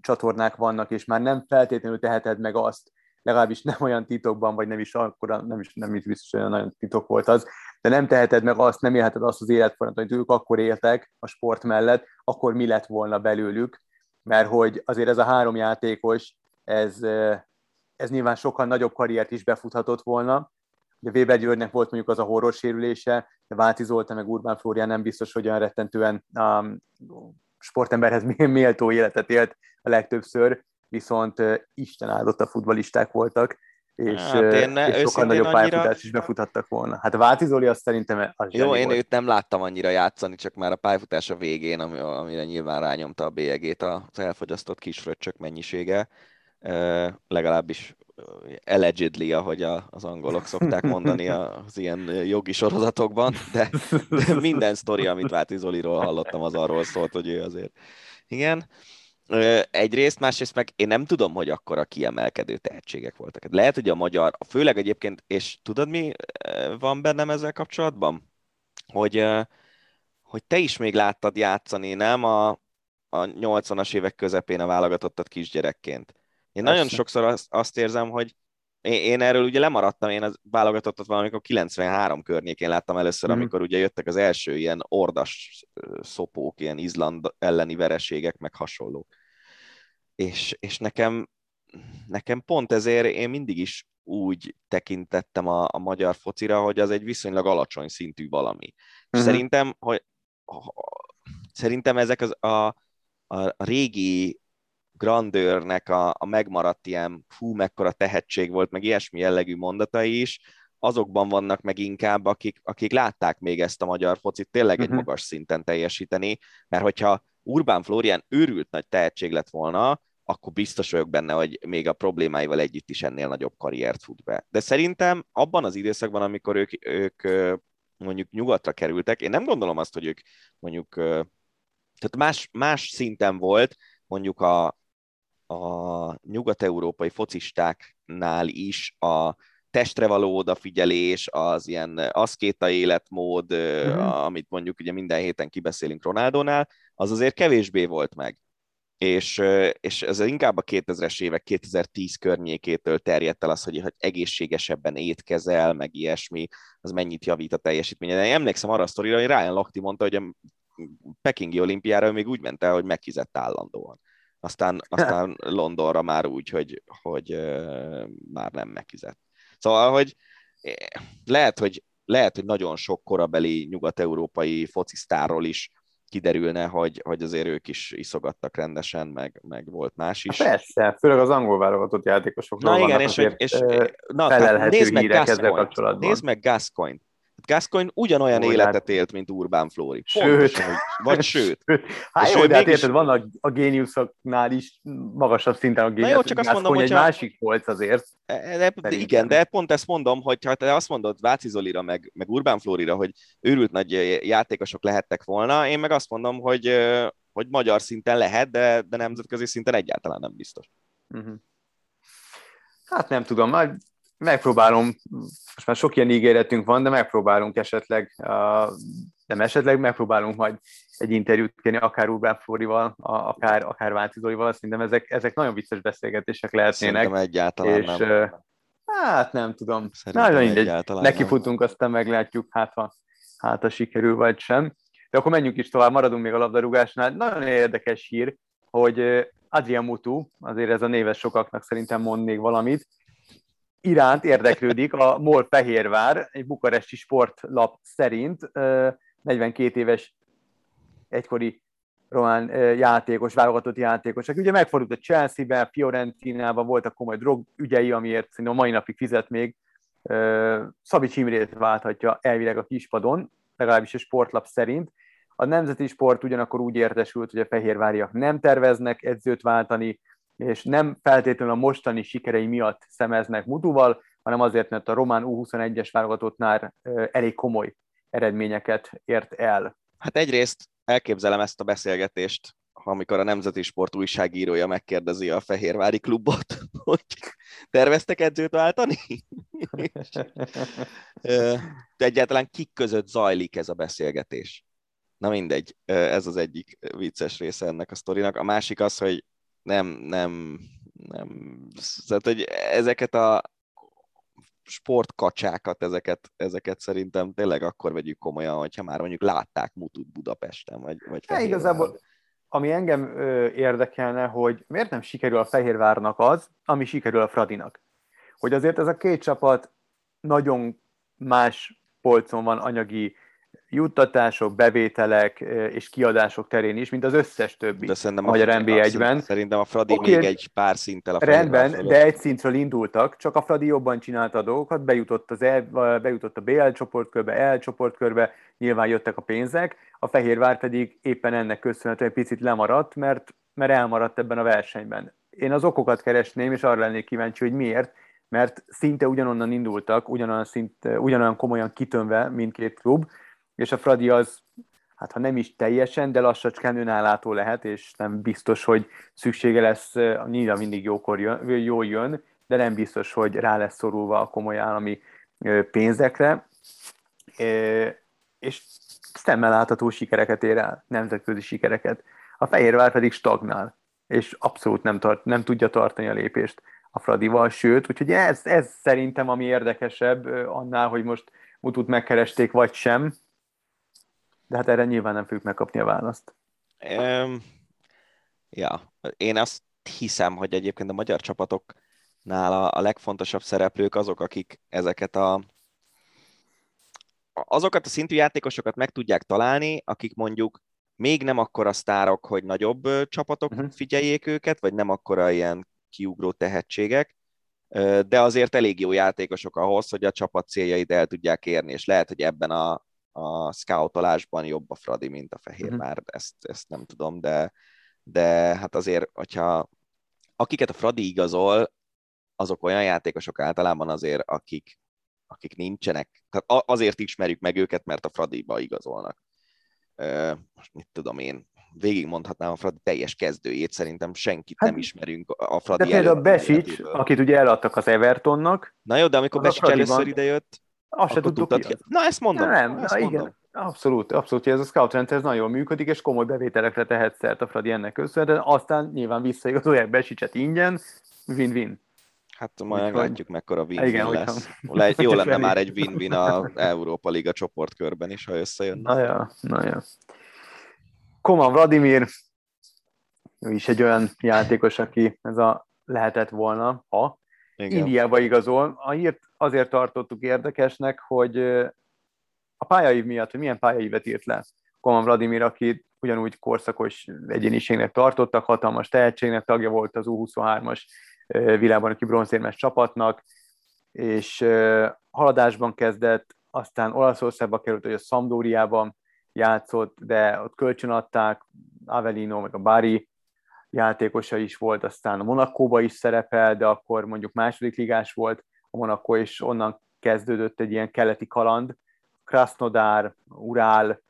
csatornák vannak, és már nem feltétlenül teheted meg azt, legalábbis nem olyan titokban, vagy nem is akkor, nem is, nem is biztos olyan nagyon titok volt az, de nem teheted meg azt, nem élheted azt az életfolyamatot, hogy ők akkor éltek a sport mellett, akkor mi lett volna belőlük, mert hogy azért ez a három játékos, ez, ez nyilván sokkal nagyobb karriert is befuthatott volna, Ugye Weber Györgynek volt mondjuk az a horror sérülése, de Váci Zoltán meg Urbán Flórián nem biztos, hogy olyan rettentően um, sportemberhez méltó életet élt a legtöbbször, viszont uh, Isten áldott a futbalisták voltak, és, hát én, és sokkal nagyobb annyira... pályafutást is befutattak volna. Hát Váci Zoli azt szerintem az Jó, én volt. őt nem láttam annyira játszani, csak már a pályafutása végén, amire nyilván rányomta a bélyegét az elfogyasztott kisfröccsök mennyisége, legalábbis allegedly, ahogy a, az angolok szokták mondani az ilyen jogi sorozatokban, de, de minden sztori, amit Váti Zoliról hallottam, az arról szólt, hogy ő azért. Igen. Egyrészt, másrészt meg én nem tudom, hogy akkor a kiemelkedő tehetségek voltak. Lehet, hogy a magyar, főleg egyébként, és tudod mi van bennem ezzel kapcsolatban? Hogy, hogy te is még láttad játszani, nem? A, a 80-as évek közepén a válogatottat kisgyerekként. Én Persze. nagyon sokszor azt, azt érzem, hogy én, én erről ugye lemaradtam, én az válogatottat valamikor 93 környékén láttam először, mm. amikor ugye jöttek az első ilyen ordas szopók, ilyen Izland elleni vereségek, meg hasonlók. És, és nekem, nekem pont ezért én mindig is úgy tekintettem a, a magyar focira, hogy az egy viszonylag alacsony szintű valami. Mm-hmm. szerintem, hogy szerintem ezek az a, a régi grandőrnek a, a megmaradt ilyen hú, mekkora tehetség volt, meg ilyesmi jellegű mondatai is, azokban vannak meg inkább, akik, akik látták még ezt a magyar focit tényleg egy Mhm. magas szinten teljesíteni, mert hogyha Urbán Florian őrült nagy tehetség lett volna, akkor biztos vagyok benne, hogy még a problémáival együtt is ennél nagyobb karriert fut be. De szerintem abban az időszakban, amikor ők, ők mondjuk nyugatra kerültek, én nem gondolom azt, hogy ők mondjuk, tehát más, más szinten volt mondjuk a, a nyugat-európai focistáknál is a testre való odafigyelés, az ilyen aszkéta életmód, uh-huh. amit mondjuk ugye minden héten kibeszélünk Ronaldonál, az azért kevésbé volt meg. És, és ez inkább a 2000-es évek, 2010 környékétől terjedt el az, hogy, hogy egészségesebben étkezel, meg ilyesmi, az mennyit javít a teljesítményen. Én emlékszem arra a sztorira, hogy Ryan Lochte mondta, hogy a Pekingi olimpiára ő még úgy ment el, hogy megfizett állandóan. Aztán, aztán Londonra már úgy, hogy, hogy már nem megfizett. Szóval, hogy eh, lehet, hogy, lehet, hogy nagyon sok korabeli nyugat-európai focisztárról is kiderülne, hogy, hogy azért ők is iszogattak rendesen, meg, meg volt más is. Hát persze, főleg az angol válogatott játékosokról Na igen, és, és ö, na, nézd meg kapcsolatban. nézd meg Gascoigne. Gascoigne ugyanolyan Jó, életet élt, mint Urbán Flóri. Sőt. Pontosan, vagy sőt. Hát jó, de hát mégis- érted, vannak a géniuszoknál is magasabb szinten a géniusz. jó, csak azt mondom, egy hogyha- másik volt azért. E, De, Szerintem. igen, de pont ezt mondom, hogy ha te azt mondod Váci Zolira, meg, meg Urbán Flórira, hogy őrült nagy játékosok lehettek volna, én meg azt mondom, hogy, hogy magyar szinten lehet, de, de nemzetközi szinten egyáltalán nem biztos. Uh-huh. Hát nem tudom, majd megpróbálom, most már sok ilyen ígéretünk van, de megpróbálunk esetleg, nem esetleg, megpróbálunk majd egy interjút kérni, akár Urbán Flórival, a- akár, akár Váci Zolival, szerintem ezek, ezek nagyon vicces beszélgetések lehetnének. Szerintem egyáltalán és nem. hát nem tudom. Szerintem Na, mindegy. Nekifutunk, aztán meglátjuk, hát ha, hát ha sikerül, vagy sem. De akkor menjünk is tovább, maradunk még a labdarúgásnál. Nagyon érdekes hír, hogy Adrian Mutu, azért ez a néves sokaknak szerintem mond még valamit, iránt érdeklődik a MOL Fehérvár, egy bukaresti sportlap szerint ö, 42 éves egykori román játékos, válogatott játékos, aki ugye megfordult a Chelsea-ben, Fiorentinában voltak komoly drogügyei, amiért szerintem a mai napig fizet még. Szabics Imrét válthatja elvileg a kispadon, legalábbis a sportlap szerint. A nemzeti sport ugyanakkor úgy értesült, hogy a fehérváriak nem terveznek edzőt váltani, és nem feltétlenül a mostani sikerei miatt szemeznek Mutuval, hanem azért, mert a román U21-es válogatottnál elég komoly eredményeket ért el. Hát egyrészt elképzelem ezt a beszélgetést, amikor a Nemzeti Sport újságírója megkérdezi a Fehérvári klubot, hogy terveztek edzőt váltani? Egyáltalán kik között zajlik ez a beszélgetés? Na mindegy, ez az egyik vicces része ennek a sztorinak. A másik az, hogy nem, nem, nem, tehát, hogy ezeket a sportkacsákat, ezeket, ezeket szerintem tényleg akkor vegyük komolyan, hogyha már mondjuk látták Mutut Budapesten, vagy, vagy Fehérváron. igazából, ami engem ö, érdekelne, hogy miért nem sikerül a Fehérvárnak az, ami sikerül a Fradinak. Hogy azért ez a két csapat nagyon más polcon van anyagi juttatások, bevételek és kiadások terén is, mint az összes többi. De szerintem a magyar Fradi- NB1-ben. Szerintem a Fradi Oké. még egy pár szinttel a Rendben, fölött. de egy szintről indultak, csak a Fradi jobban csinálta a dolgokat, bejutott, az el, bejutott a BL csoportkörbe, EL csoportkörbe, nyilván jöttek a pénzek, a Fehérvár pedig éppen ennek köszönhetően egy picit lemaradt, mert, mert elmaradt ebben a versenyben. Én az okokat keresném, és arra lennék kíváncsi, hogy miért, mert szinte ugyanonnan indultak, ugyanolyan, szint, ugyanolyan komolyan kitönve mindkét klub, és a Fradi az, hát ha nem is teljesen, de lassacskán önállátó lehet, és nem biztos, hogy szüksége lesz, nyilván mindig jókor jön, jól jön, de nem biztos, hogy rá lesz szorulva a komoly állami ö, pénzekre, Ö, és szemmel látható sikereket ér el, nemzetközi sikereket. A Fehérvár pedig stagnál, és abszolút nem, tart, nem tudja tartani a lépést a Fradival, sőt, úgyhogy ez, ez szerintem ami érdekesebb annál, hogy most Mutut megkeresték, vagy sem, de hát erre nyilván nem fogjuk megkapni a választ. Um, ja, én azt hiszem, hogy egyébként a magyar csapatoknál a, a legfontosabb szereplők azok, akik ezeket a azokat a szintű játékosokat meg tudják találni, akik mondjuk még nem akkora sztárok, hogy nagyobb csapatok Mhm. uh-huh. figyeljék őket, vagy nem akkora ilyen kiugró tehetségek, de azért elég jó játékosok ahhoz, hogy a csapat céljait el tudják érni, és lehet, hogy ebben a, a scoutolásban jobb a Fradi, mint a Fehér már, uh-huh. ezt, ezt nem tudom, de, de hát azért, hogyha akiket a Fradi igazol, azok olyan játékosok általában azért, akik, akik nincsenek, tehát azért ismerjük meg őket, mert a Fradiba igazolnak. Most mit tudom én, végigmondhatnám a Fradi teljes kezdőjét, szerintem senkit hát, nem ismerünk a Fradi De például Besics, akit ugye eladtak az Evertonnak. Na jó, de amikor Besics először idejött, azt se tudtuk ki. Na ezt mondom. Na, nem, ezt na, mondom. igen. Abszolút, abszolút, hogy ez a scout rendszer ez nagyon működik, és komoly bevételekre tehet szert a Fradi ennek köszönhetően, aztán nyilván visszaigazolják Besicset ingyen, win-win. Hát majd meglátjuk, mekkora win-win Igen, lesz. Le, jó lenne már egy win-win a Európa Liga csoportkörben is, ha összejön. Na ja, na ja. Koman Vladimir, ő is egy olyan játékos, aki ez a lehetett volna, ha Igen. Indiába igazol. A hírt azért tartottuk érdekesnek, hogy a pályaív miatt, hogy milyen pályaívet írt le Koman Vladimir, aki ugyanúgy korszakos egyéniségnek tartottak, hatalmas tehetségnek, tagja volt az U23-as világbajnoki bronzérmes csapatnak, és haladásban kezdett, aztán Olaszországba került, hogy a Szamdóriában játszott, de ott kölcsönadták, Avelino, meg a Bari játékosa is volt, aztán a Monakóba is szerepel, de akkor mondjuk második ligás volt a Monaco, és onnan kezdődött egy ilyen keleti kaland, Krasnodar, Urál,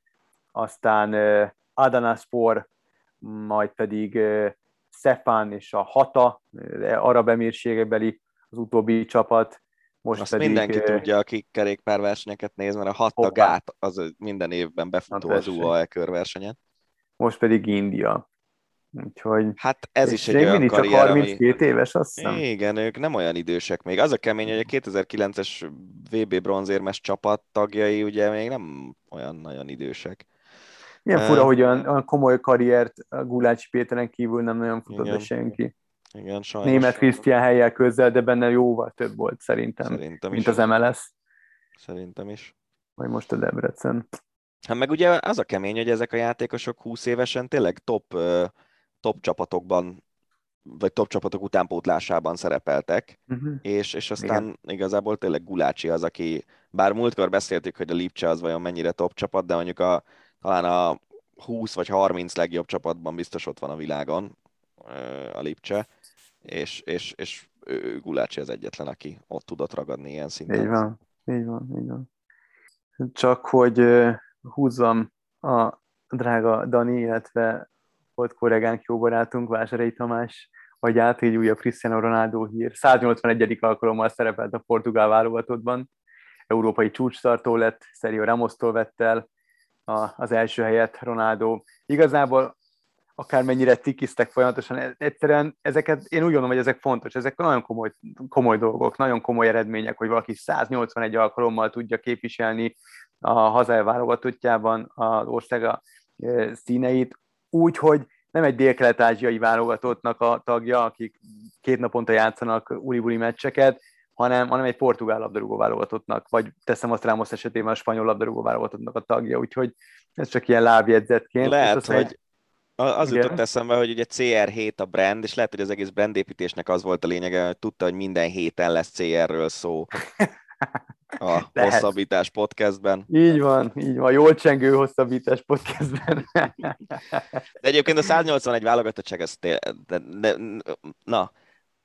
aztán Adanaspor, majd pedig Szefán és a Hata, arab emírségebeli az utóbbi csapat. Most Azt pedig, mindenki tudja, aki kerékpárversenyeket néz, mert a Hata gát az minden évben befutó az UAE körversenyen. Most pedig India. Úgyhogy... Hát ez is egy olyan karrier, csak 32 ami... éves, azt hiszem. Igen, ők nem olyan idősek még. Az a kemény, hogy a 2009-es VB bronzérmes csapat tagjai ugye még nem olyan nagyon idősek. Milyen fura, uh, hogy olyan, olyan komoly karriert a Gulácsi Péteren kívül nem nagyon futott igen, senki. Igen, sajnos. Német Krisztián helyel közel, de benne jóval több volt szerintem, szerintem mint is. az MLS. Szerintem is. Vagy most a Debrecen. Hát meg ugye az a kemény, hogy ezek a játékosok 20 évesen tényleg top, top csapatokban vagy top csapatok utánpótlásában szerepeltek, uh-huh. és, és aztán Igen. igazából tényleg Gulácsi az, aki, bár múltkor beszéltük, hogy a Lipcse az vajon mennyire top csapat, de mondjuk a, talán a 20 vagy 30 legjobb csapatban biztos ott van a világon a Lipcse, és, és, és ő, Gulácsi az egyetlen, aki ott tudott ragadni ilyen szinten. Így van, így van, így van. Csak hogy húzzam a drága Dani, illetve volt kollégánk, jó barátunk, Vásárei Tamás át, így újabb Cristiano Ronaldo hír. 181. alkalommal szerepelt a portugál válogatottban, európai csúcstartó lett, Sergio Ramos-tól vett el az első helyet Ronaldo. Igazából akármennyire tikiztek folyamatosan, e- egyszerűen ezeket, én úgy gondolom, hogy ezek fontos, ezek nagyon komoly, komoly dolgok, nagyon komoly eredmények, hogy valaki 181 alkalommal tudja képviselni a hazai válogatottjában az országa e, színeit, úgy, hogy nem egy dél-kelet-ázsiai válogatottnak a tagja, akik két naponta játszanak uli meccseket, hanem, hanem egy portugál labdarúgó válogatottnak, vagy teszem azt Ramos esetében a spanyol labdarúgó válogatottnak a tagja, úgyhogy ez csak ilyen lábjegyzetként. Lehet, hogy az Igen. jutott eszembe, hogy ugye CR7 a brand, és lehet, hogy az egész brandépítésnek az volt a lényege, hogy tudta, hogy minden héten lesz CR-ről szó a lehet. hosszabbítás podcastben. Így van, így van, jól csengő hosszabbítás podcastben. de egyébként a 181 válogatottság, ez de, de, de, na,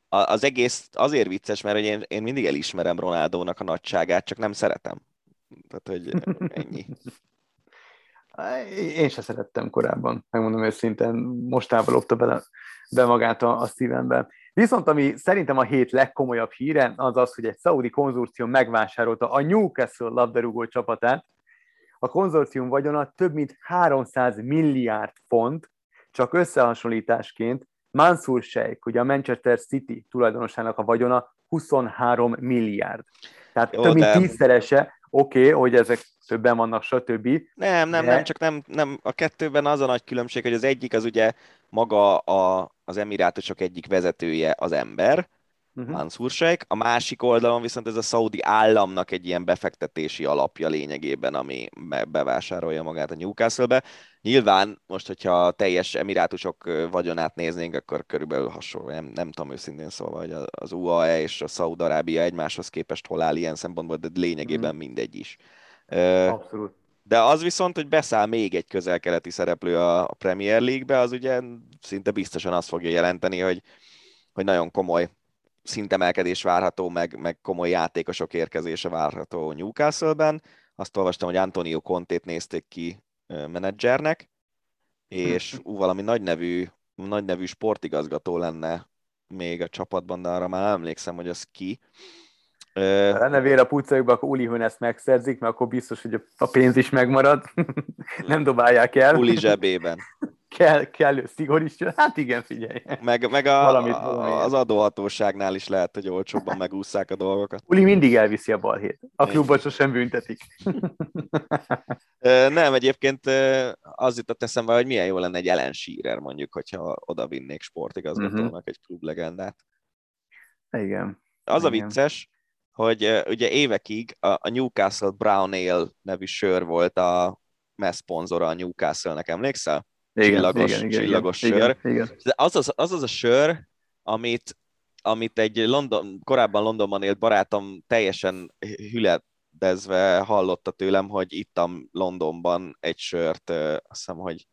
az egész azért vicces, mert én, én mindig elismerem Ronaldónak a nagyságát, csak nem szeretem. Tehát, hogy ennyi. Én se szerettem korábban, megmondom őszintén, mostában lopta bele, be magát a, a szívembe. Viszont ami szerintem a hét legkomolyabb híre, az az, hogy egy szaudi konzorcium megvásárolta a Newcastle labdarúgó csapatát. A konzorcium vagyona több mint 300 milliárd font, csak összehasonlításként Mansur Sheikh, ugye a Manchester City tulajdonosának a vagyona 23 milliárd. Tehát Jó, több mint tízszerese, oké, okay, hogy ezek többen vannak, stb. Nem, nem, de... nem, csak nem, nem, a kettőben az a nagy különbség, hogy az egyik az ugye maga a, az emirátusok egyik vezetője az ember, uh-huh. Mansur Sheikh, a másik oldalon viszont ez a szaudi államnak egy ilyen befektetési alapja lényegében, ami bevásárolja magát a Newcastle-be. Nyilván most, hogyha teljes emirátusok vagyonát néznénk, akkor körülbelül hasonló, nem, nem tudom őszintén szóval, hogy az UAE és a Szaud-Arábia egymáshoz képest hol áll ilyen szempontból, de lényegében uh-huh. mindegy is. Abszolút. De az viszont, hogy beszáll még egy közel-keleti szereplő a Premier League-be, az ugye szinte biztosan azt fogja jelenteni, hogy, hogy nagyon komoly szintemelkedés várható, meg, meg komoly játékosok érkezése várható Newcastle-ben. Azt olvastam, hogy Antonio Contét nézték ki menedzsernek, és ú, valami nagy nevű, nagy nevű sportigazgató lenne még a csapatban, de arra már emlékszem, hogy az ki. Ha lenne vér a pucajukba, akkor Uli ezt megszerzik, mert akkor biztos, hogy a pénz is megmarad. Nem dobálják el. Uli zsebében. Kell, kellő szigor is. Hát igen, figyelj. Meg, meg a, valamit, a, az adóhatóságnál is lehet, hogy olcsóbban megúszszák a dolgokat. Uli mindig elviszi a balhét. A klubot sosem büntetik. Nem, egyébként az jutott eszembe, hogy milyen jó lenne egy Ellen Shearer mondjuk, hogyha oda vinnék sportigazgatónak uh-huh. egy klublegendát. Igen. Az Igen. a vicces, hogy ugye évekig a Newcastle Brown Ale nevű sör volt a messzponzora a Newcastle-nek, emlékszel? Igen, csillagos, igen, csillagos igen, sör. Igen, igen. Az az, az az a sör, amit, amit egy London, korábban Londonban élt barátom teljesen hüledezve hallotta tőlem, hogy ittam Londonban egy sört, azt hiszem, hogy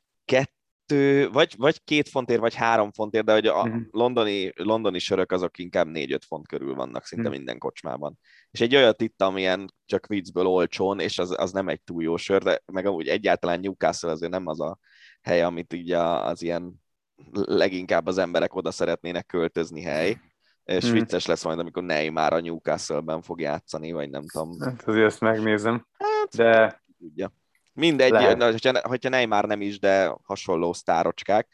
kettő vagy, vagy két fontért, vagy három fontért, de hogy a uh-huh. londoni, londoni sörök azok inkább négy-öt font körül vannak szinte uh-huh. minden kocsmában. És egy olyat itt, amilyen csak viccből olcsón, és az, az nem egy túl jó sör, de meg amúgy egyáltalán Newcastle azért nem az a hely, amit így az ilyen leginkább az emberek oda szeretnének költözni hely. És hmm. vicces lesz majd, amikor Neymar a Newcastle-ben fog játszani, vagy nem tudom. Hát azért ezt megnézem. Hát, de... Tudja. Mindegy, Lehet. hogyha, hogyha Neymar nem is, de hasonló sztárocskák,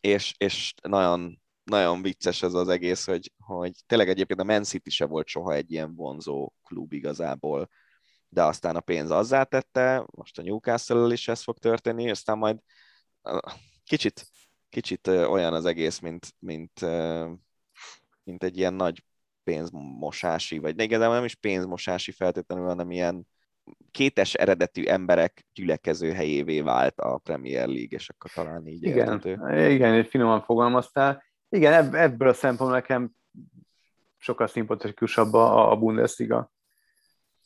és, és nagyon, nagyon vicces ez az egész, hogy, hogy tényleg egyébként a Man City se volt soha egy ilyen vonzó klub igazából, de aztán a pénz azzá tette, most a newcastle is ez fog történni, aztán majd kicsit, kicsit olyan az egész, mint, mint, mint egy ilyen nagy pénzmosási, vagy igazából nem is pénzmosási feltétlenül, hanem ilyen kétes eredetű emberek gyülekező helyévé vált a Premier League, és akkor talán így Igen, értető. igen, finoman fogalmaztál. Igen, ebből a szempontból nekem sokkal szimpatikusabb a, a Bundesliga.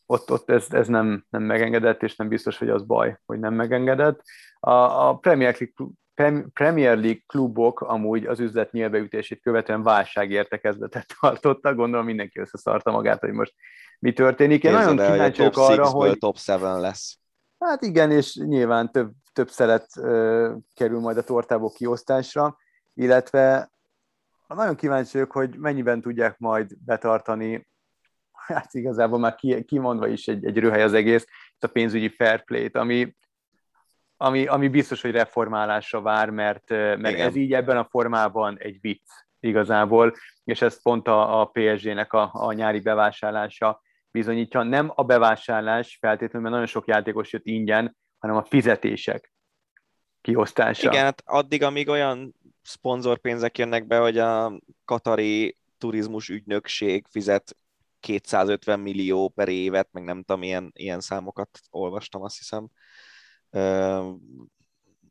Ott, ott ez, ez nem, nem megengedett, és nem biztos, hogy az baj, hogy nem megengedett. A, a Premier League Premier League klubok amúgy az üzlet nyilvbeütését követően válságértekezletet tartottak, gondolom mindenki összeszarta magát, hogy most mi történik. Én nagyon kíváncsi vagyok arra, hogy... top 7 lesz. Hát igen, és nyilván több, több szeret uh, kerül majd a tortából kiosztásra, illetve nagyon kíváncsi vagyok, hogy mennyiben tudják majd betartani, hát igazából már kimondva is egy, egy röhely az egész, a pénzügyi fair play-t, ami ami, ami biztos, hogy reformálásra vár, mert, mert ez így ebben a formában egy vicc igazából, és ez pont a, a PSG-nek a, a nyári bevásárlása bizonyítja. Nem a bevásárlás feltétlenül, mert nagyon sok játékos jött ingyen, hanem a fizetések kiosztása. Igen, hát addig, amíg olyan szponzorpénzek jönnek be, hogy a katari turizmus ügynökség fizet 250 millió per évet, meg nem tudom, ilyen, ilyen számokat olvastam, azt hiszem,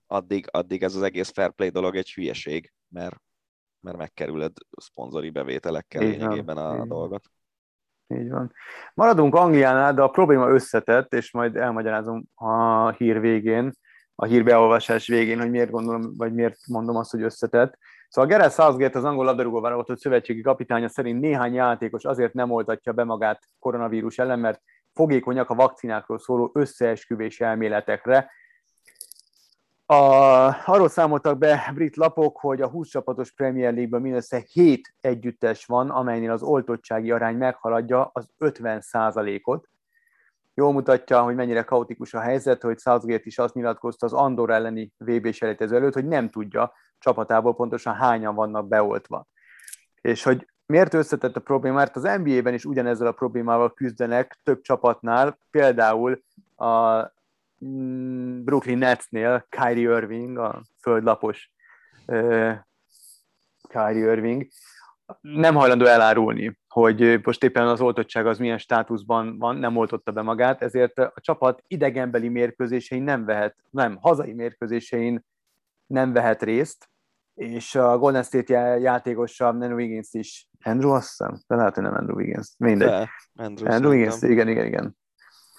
addig, addig ez az egész fair play dolog egy hülyeség, mert, mert megkerüled szponzori bevételekkel Így lényegében a Így dolgot. Így van. Maradunk Angliánál, de a probléma összetett, és majd elmagyarázom a hír végén, a hírbeolvasás végén, hogy miért gondolom, vagy miért mondom azt, hogy összetett. Szóval Gareth Southgate, az angol labdarúgó válogatott szövetségi kapitánya szerint néhány játékos azért nem oltatja be magát koronavírus ellen, mert fogékonyak a vakcinákról szóló összeesküvés elméletekre. A, arról számoltak be brit lapok, hogy a 20 csapatos Premier League-ben mindössze 7 együttes van, amelynél az oltottsági arány meghaladja az 50 ot Jól mutatja, hogy mennyire kaotikus a helyzet, hogy Southgate is azt nyilatkozta az Andor elleni vb selejtező előtt, hogy nem tudja csapatából pontosan hányan vannak beoltva. És hogy Miért összetett a probléma? Mert az NBA-ben is ugyanezzel a problémával küzdenek több csapatnál, például a Brooklyn Netsnél Kyrie Irving, a földlapos Kyrie Irving, nem hajlandó elárulni, hogy most éppen az oltottság az milyen státuszban van, nem oltotta be magát, ezért a csapat idegenbeli mérkőzésein nem vehet, nem, hazai mérkőzésein nem vehet részt, és a Golden State játékosa Andrew Wiggins is, Andrew azt hiszem, de lehet, hogy nem Andrew Wiggins, mindegy. De, Andrew, Andrew Wiggins, igen, igen, igen.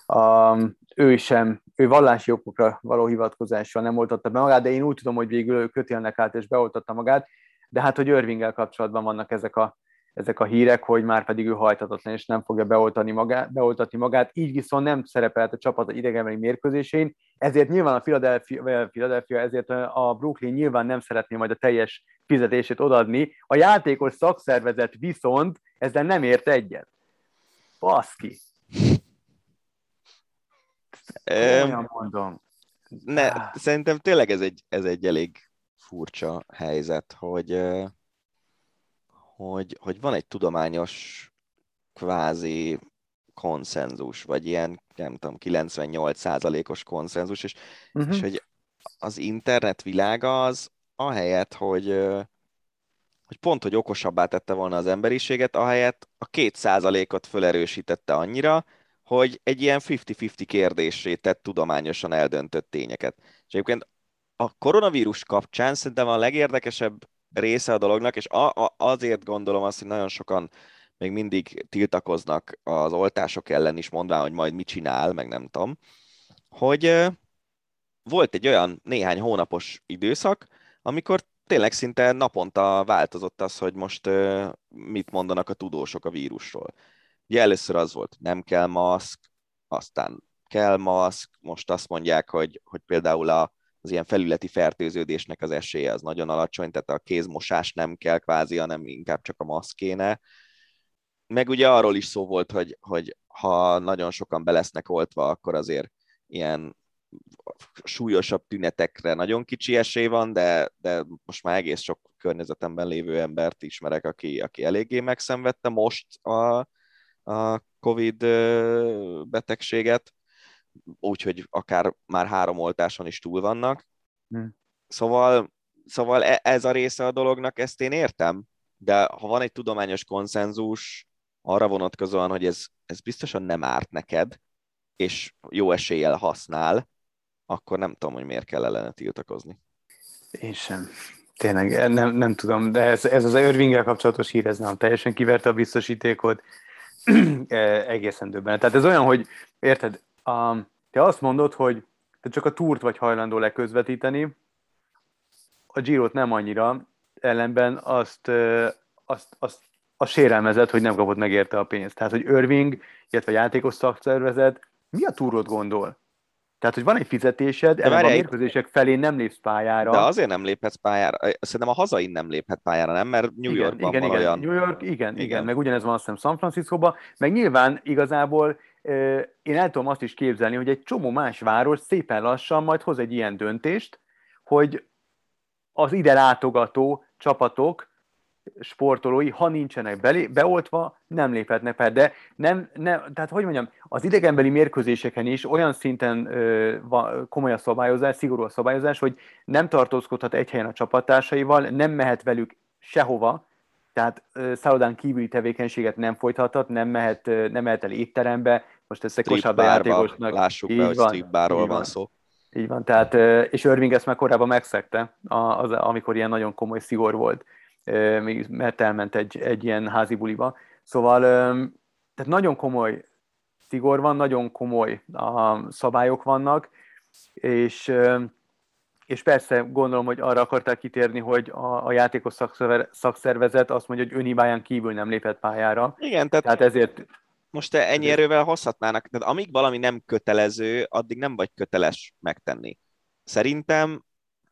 Um, ő sem, ő vallási okokra való hivatkozással nem oltotta be magát, de én úgy tudom, hogy végül ő kötélnek át és beoltotta magát, de hát, hogy Irvinggel kapcsolatban vannak ezek a, ezek a hírek, hogy már pedig ő hajtatatlan, és nem fogja beoltani magát, beoltatni magát, így viszont nem szerepelt a csapat a idegenbeli mérkőzésén, ezért nyilván a Philadelphia, Philadelphia, ezért a Brooklyn nyilván nem szeretné majd a teljes fizetését odadni, a játékos szakszervezet viszont ezzel nem ért egyet. Baszki! Olyan mondom. Ne, szerintem tényleg ez egy, ez egy elég furcsa helyzet, hogy, hogy, hogy van egy tudományos kvázi konszenzus, vagy ilyen, nem tudom, 98%-os konszenzus, és, uh-huh. és hogy az internet világa az ahelyett, hogy, hogy pont, hogy okosabbá tette volna az emberiséget, ahelyett a két százalékot fölerősítette annyira, hogy egy ilyen 50-50 kérdésé tett tudományosan eldöntött tényeket. És egyébként a koronavírus kapcsán szerintem a legérdekesebb része a dolognak, és a, a, azért gondolom azt, hogy nagyon sokan még mindig tiltakoznak az oltások ellen is, mondván, hogy majd mit csinál, meg nem tudom, hogy volt egy olyan néhány hónapos időszak, amikor tényleg szinte naponta változott az, hogy most mit mondanak a tudósok a vírusról. Ugye először az volt, nem kell maszk, aztán kell maszk, most azt mondják, hogy, hogy például a az ilyen felületi fertőződésnek az esélye az nagyon alacsony, tehát a kézmosás nem kell kvázi, hanem inkább csak a maszkéne. Meg ugye arról is szó volt, hogy, hogy ha nagyon sokan belesznek oltva, akkor azért ilyen súlyosabb tünetekre nagyon kicsi esély van, de, de most már egész sok környezetemben lévő embert ismerek, aki, aki eléggé megszenvedte most a, a COVID betegséget úgyhogy akár már három oltáson is túl vannak. Hmm. Szóval, szóval e, ez a része a dolognak, ezt én értem, de ha van egy tudományos konszenzus arra vonatkozóan, hogy ez, ez biztosan nem árt neked, és jó eséllyel használ, akkor nem tudom, hogy miért kell ellene tiltakozni. Én sem. Tényleg, nem, nem tudom, de ez, ez az Irvinggel kapcsolatos hír, ez nem teljesen kiverte a biztosítékot, egészen döbbenet. Tehát ez olyan, hogy érted, Um, te azt mondod, hogy te csak a túrt vagy hajlandó leközvetíteni, a Girot nem annyira, ellenben azt, azt, azt a sérelmezett, hogy nem kapott meg a pénzt. Tehát, hogy Irving, illetve a játékos szakszervezet mi a túrot gondol? Tehát, hogy van egy fizetésed, de a mérkőzések felé nem lépsz pályára. De azért nem léphetsz pályára. Szerintem a hazai nem léphet pályára, nem? Mert New igen, Yorkban igen, van igen, olyan... New York, igen, igen, igen, meg ugyanez van azt hiszem San Francisco-ban, meg nyilván igazából én el tudom azt is képzelni, hogy egy csomó más város szépen lassan majd hoz egy ilyen döntést, hogy az ide látogató csapatok, sportolói, ha nincsenek belé, beoltva, nem léphetnek fel. De nem, nem, tehát hogy mondjam, az idegenbeli mérkőzéseken is olyan szinten ö, va, komoly a szabályozás, szigorú a szabályozás, hogy nem tartózkodhat egy helyen a csapattársaival, nem mehet velük sehova, tehát szállodán kívüli tevékenységet nem folytathat, nem mehet, nem mehet el étterembe, most ezt egy kosárlabdajátékosnak... Lássuk be, hogy stripbárról van, van. szó. Így van, tehát, és Irving ezt már korábban megszegte, az, amikor ilyen nagyon komoly szigor volt, mert elment egy, egy ilyen házi buliba. Szóval, tehát nagyon komoly szigor van, nagyon komoly a szabályok vannak, és és persze gondolom, hogy arra akarták kitérni, hogy a, a játékos szakszervezet azt mondja, hogy önhibáján kívül nem lépett pályára. Igen, tehát, tehát ezért... Most te ennyi erővel hozhatnának, tehát amíg valami nem kötelező, addig nem vagy köteles megtenni. Szerintem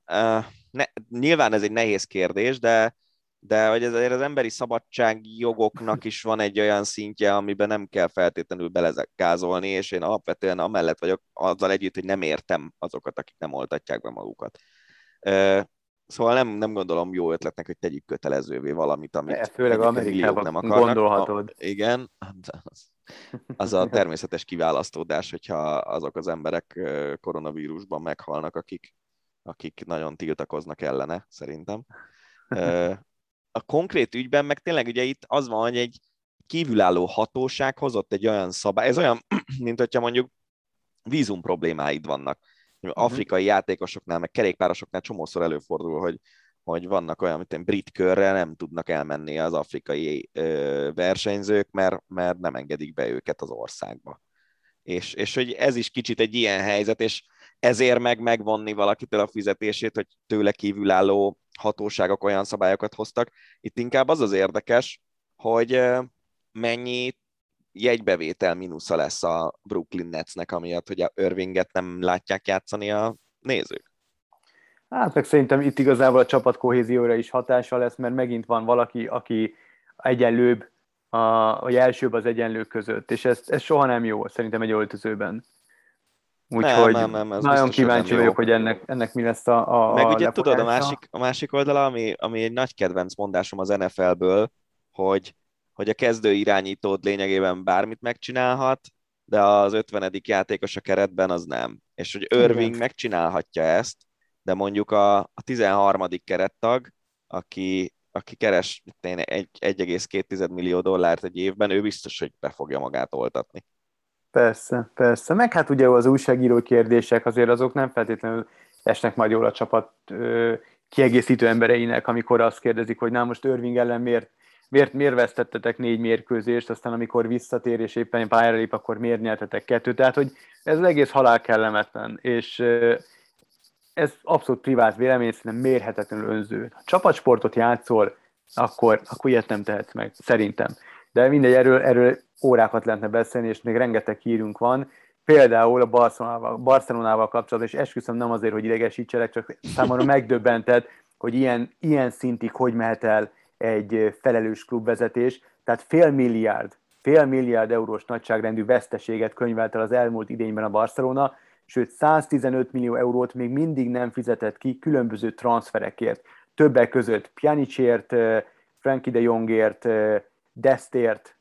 uh, ne, nyilván ez egy nehéz kérdés, de de hogy azért az emberi szabadságjogoknak is van egy olyan szintje, amiben nem kell feltétlenül belezekázolni, és én alapvetően amellett vagyok azzal együtt, hogy nem értem azokat, akik nem oltatják be magukat. Szóval nem, nem gondolom jó ötletnek, hogy tegyük kötelezővé valamit, amit e, főleg Amerikában nem akarnak. gondolhatod. A, igen, az, az a természetes kiválasztódás, hogyha azok az emberek koronavírusban meghalnak, akik, akik nagyon tiltakoznak ellene, szerintem a konkrét ügyben meg tényleg ugye itt az van, hogy egy kívülálló hatóság hozott egy olyan szabály, ez olyan, mint hogyha mondjuk vízum problémáid vannak. Afrikai uh-huh. játékosoknál, meg kerékpárosoknál csomószor előfordul, hogy, hogy vannak olyan, mint brit körre nem tudnak elmenni az afrikai ö, versenyzők, mert, mert nem engedik be őket az országba. És, és hogy ez is kicsit egy ilyen helyzet, és ezért meg megvonni valakitől a fizetését, hogy tőle kívülálló hatóságok olyan szabályokat hoztak. Itt inkább az az érdekes, hogy mennyi jegybevétel mínusza lesz a Brooklyn Netsnek, amiatt, hogy a Irvinget nem látják játszani a nézők. Hát meg szerintem itt igazából a csapat kohézióra is hatása lesz, mert megint van valaki, aki egyenlőbb, a, vagy elsőbb az egyenlők között, és ez, ez soha nem jó szerintem egy öltözőben. Úgyhogy nem, nem, nem, nagyon kíváncsi vagyok, jó. hogy ennek, ennek mi lesz a, a Meg ugye tudod, a másik, a másik oldala, ami, ami egy nagy kedvenc mondásom az NFL-ből, hogy, hogy a kezdő irányítód lényegében bármit megcsinálhat, de az 50. játékos a keretben az nem. És hogy Irving Igen. megcsinálhatja ezt, de mondjuk a, a 13. kerettag, aki, aki keres 1,2 millió dollárt egy évben, ő biztos, hogy be fogja magát oltatni. Persze, persze. Meg hát ugye az újságíró kérdések azért azok nem feltétlenül esnek majd jól a csapat ö, kiegészítő embereinek, amikor azt kérdezik, hogy na most Irving ellen miért, miért, miért vesztettetek négy mérkőzést, aztán amikor visszatér és éppen pályára lép, akkor miért nyertetek kettőt. Tehát, hogy ez az egész halál kellemetlen, és ö, ez abszolút privát vélemény, szerintem mérhetetlenül önző. Ha csapatsportot játszol, akkor, akkor ilyet nem tehetsz meg, szerintem. De mindegy, erről, erről órákat lehetne beszélni, és még rengeteg hírünk van. Például a Barcelonával, Barcelonával kapcsolatban, és esküszöm nem azért, hogy idegesítselek, csak számomra megdöbbented, hogy ilyen, ilyen szintig hogy mehet el egy felelős klubvezetés. Tehát fél milliárd, fél milliárd eurós nagyságrendű veszteséget könyvelt el az elmúlt idényben a Barcelona, sőt 115 millió eurót még mindig nem fizetett ki különböző transferekért. Többek között Pjanicért, Frankie de Jongért, Destért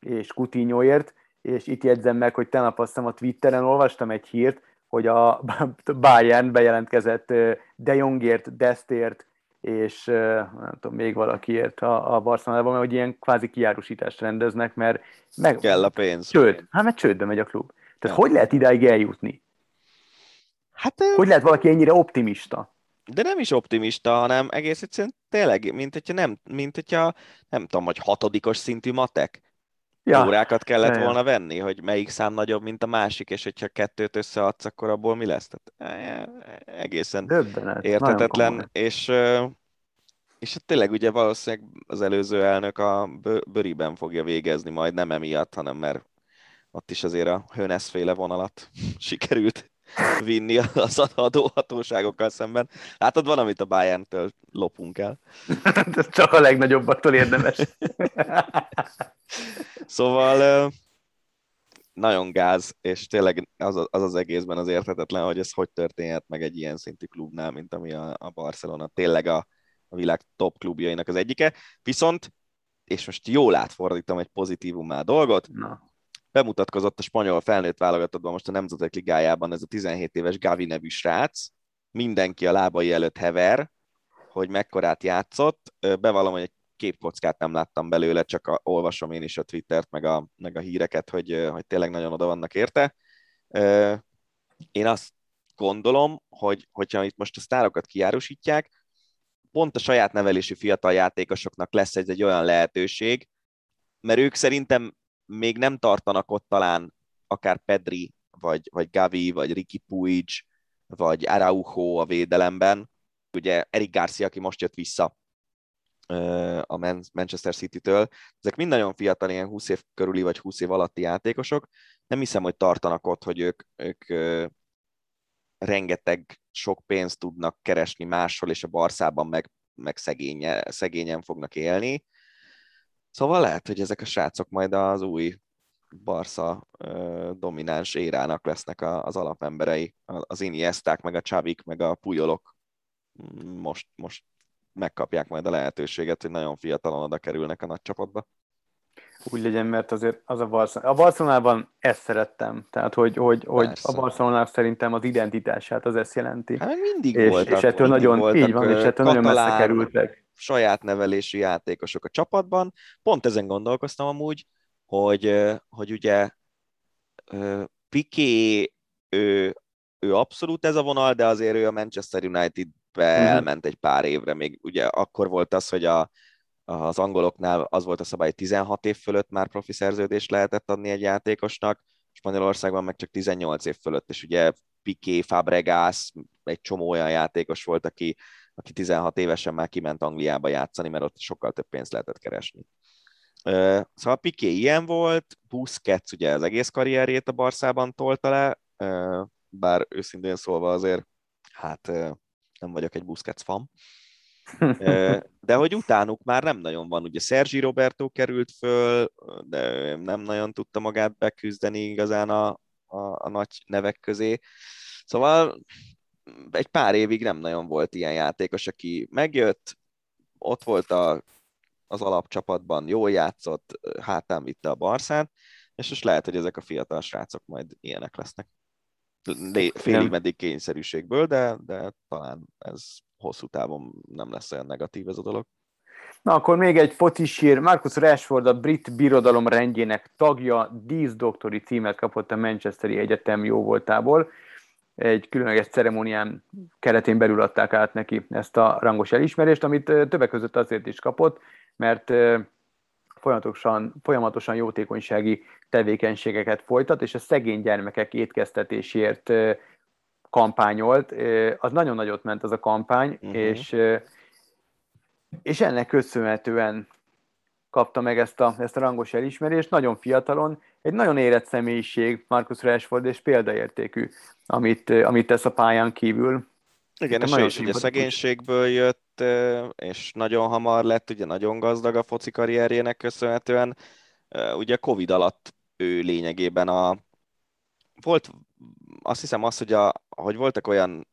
és Coutinhoért, és itt jegyzem meg, hogy tegnap azt hiszem a Twitteren olvastam egy hírt, hogy a Bayern bejelentkezett De Jongért, Destért, és nem tudom, még valakiért a, a Barcelonában, mert hogy ilyen kvázi kiárusítást rendeznek, mert meg... Kell a pénz. Csőd. Hát mert csődbe megy a klub. Tehát ja. hogy lehet idáig eljutni? Hát, hogy lehet valaki ennyire optimista? De nem is optimista, hanem egész egyszerűen tényleg, mint hogyha nem, mint hogyha, nem tudom, hogy hatodikos szintű matek. Ja. Órákat kellett ja, volna venni, hogy melyik szám nagyobb, mint a másik, és hogyha kettőt összeadsz, akkor abból mi lesz? Tehát, e, e, egészen Döbbenet, értetetlen, és, és hát tényleg ugye valószínűleg az előző elnök a bőriben fogja végezni majd, nem emiatt, hanem mert ott is azért a Höneszféle vonalat sikerült vinni az adóhatóságokkal szemben. Látod, van, amit a Bayern-től lopunk el. Csak a legnagyobbaktól érdemes. szóval nagyon gáz, és tényleg az, az az egészben az érthetetlen, hogy ez hogy történhet meg egy ilyen szintű klubnál, mint ami a, a Barcelona. Tényleg a, a világ top klubjainak az egyike. Viszont, és most jól átfordítom egy pozitívumá dolgot, Na bemutatkozott a spanyol felnőtt válogatottban most a Nemzetek Ligájában ez a 17 éves Gavi nevű srác, mindenki a lábai előtt hever, hogy mekkorát játszott. Bevallom, hogy egy képkockát nem láttam belőle, csak a, olvasom én is a Twittert, meg a, meg a híreket, hogy, hogy tényleg nagyon oda vannak érte. Én azt gondolom, hogy hogyha itt most a sztárokat kiárusítják, pont a saját nevelésű fiatal játékosoknak lesz egy, egy olyan lehetőség, mert ők szerintem még nem tartanak ott talán akár Pedri, vagy, vagy Gavi, vagy Ricky Puig, vagy Araujo a védelemben. Ugye Eric Garcia, aki most jött vissza a Manchester City-től. Ezek mind nagyon fiatal, ilyen 20 év körüli vagy 20 év alatti játékosok. Nem hiszem, hogy tartanak ott, hogy ők, ők rengeteg sok pénzt tudnak keresni máshol, és a Barszában meg, meg szegénye, szegényen fognak élni. Szóval lehet, hogy ezek a srácok majd az új Barca domináns érának lesznek az alapemberei, az Iniesták, meg a Csavik, meg a Pujolok most, most megkapják majd a lehetőséget, hogy nagyon fiatalon oda kerülnek a nagy csapatba. Úgy legyen, mert azért az a Barcelona. A Barcelonában ezt szerettem, tehát hogy, hogy, hogy a Barcelona szerintem az identitását az ezt jelenti. Hát mindig és, voltak. És ettől mindig nagyon, voltak, így van, és ettől nagyon messze kerültek saját nevelésű játékosok a csapatban. Pont ezen gondolkoztam amúgy, hogy, hogy ugye Piqué, ő, ő abszolút ez a vonal, de azért ő a Manchester United-be uh-huh. elment egy pár évre, még ugye akkor volt az, hogy a, az angoloknál az volt a szabály, hogy 16 év fölött már profi szerződést lehetett adni egy játékosnak, Spanyolországban meg csak 18 év fölött, és ugye Piqué, Fabregas, egy csomó olyan játékos volt, aki, aki 16 évesen már kiment Angliába játszani, mert ott sokkal több pénzt lehetett keresni. Szóval Piqué ilyen volt, Busquets ugye az egész karrierjét a Barszában tolta le, bár őszintén szólva azért, hát nem vagyok egy Busquets fan. De hogy utánuk már nem nagyon van. Ugye Sergi Roberto került föl, de nem nagyon tudta magát beküzdeni igazán a, a, a nagy nevek közé. Szóval egy pár évig nem nagyon volt ilyen játékos, aki megjött, ott volt a, az alapcsapatban, jól játszott, hátán vitte a Barszát, és most lehet, hogy ezek a fiatal srácok majd ilyenek lesznek. Félig meddig kényszerűségből, de, de talán ez hosszú távon nem lesz olyan negatív ez a dolog. Na akkor még egy focisír. Marcus Rashford a brit birodalom rendjének tagja, díszdoktori címet kapott a Manchesteri Egyetem jóvoltából. Egy különleges ceremónián keretén belül adták át neki ezt a rangos elismerést, amit többek között azért is kapott, mert folyamatosan, folyamatosan jótékonysági tevékenységeket folytat, és a szegény gyermekek étkeztetésért kampányolt. Az nagyon nagyot ment az a kampány, uh-huh. és és ennek köszönhetően kapta meg ezt a, ezt a rangos elismerést, nagyon fiatalon, egy nagyon érett személyiség, Marcus Rashford, és példaértékű, amit, amit tesz a pályán kívül. Igen, és ő is ugye szegénységből jött, és nagyon hamar lett, ugye nagyon gazdag a foci karrierjének köszönhetően. Ugye Covid alatt ő lényegében a... Volt azt hiszem az, hogy, a, hogy voltak olyan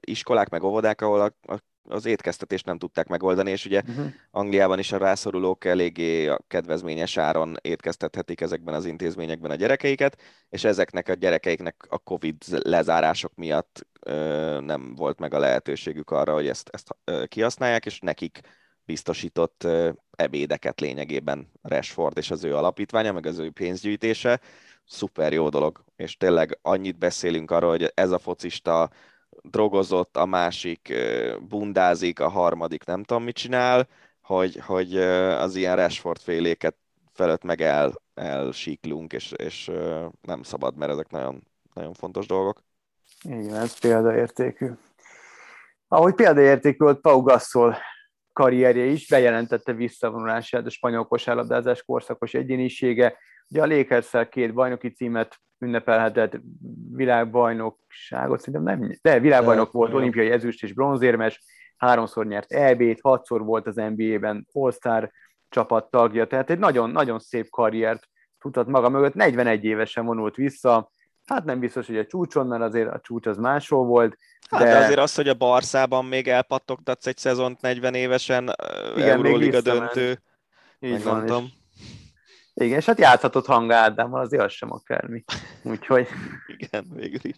iskolák meg óvodák, ahol a, a az étkeztetést nem tudták megoldani, és ugye uh-huh. Angliában is a rászorulók eléggé a kedvezményes áron étkeztethetik ezekben az intézményekben a gyerekeiket, és ezeknek a gyerekeiknek a Covid lezárások miatt ö, nem volt meg a lehetőségük arra, hogy ezt, ezt ö, kihasználják, és nekik biztosított ö, ebédeket lényegében Rashford és az ő alapítványa, meg az ő pénzgyűjtése. Szuper jó dolog, és tényleg annyit beszélünk arról, hogy ez a focista drogozott, a másik bundázik, a harmadik nem tudom mit csinál, hogy, hogy az ilyen Rashford féléket felett meg el, elsíklunk, és, és nem szabad, mert ezek nagyon, nagyon fontos dolgok. Igen, ez példaértékű. Ahogy példaértékű volt Pau Gasol karrierje is, bejelentette visszavonulását a spanyol kosárlabdázás korszakos egyénisége. Ugye a lakers két bajnoki címet ünnepelhetett világbajnokságot, szerintem nem, de világbajnok de, volt, olimpiai ezüst és bronzérmes, háromszor nyert EB-t, hatszor volt az NBA-ben All-Star csapat tagja, tehát egy nagyon-nagyon szép karriert tudhat maga mögött, 41 évesen vonult vissza, hát nem biztos, hogy a csúcson, mert azért a csúcs az máshol volt. De, hát de azért az, hogy a Barszában még elpattogtatsz egy szezont 40 évesen, Igen, Euróliga döntő, így van, és igen, és hát játszhatott Hang Ádámmal, azért az sem akármi. Úgyhogy... igen, végül is.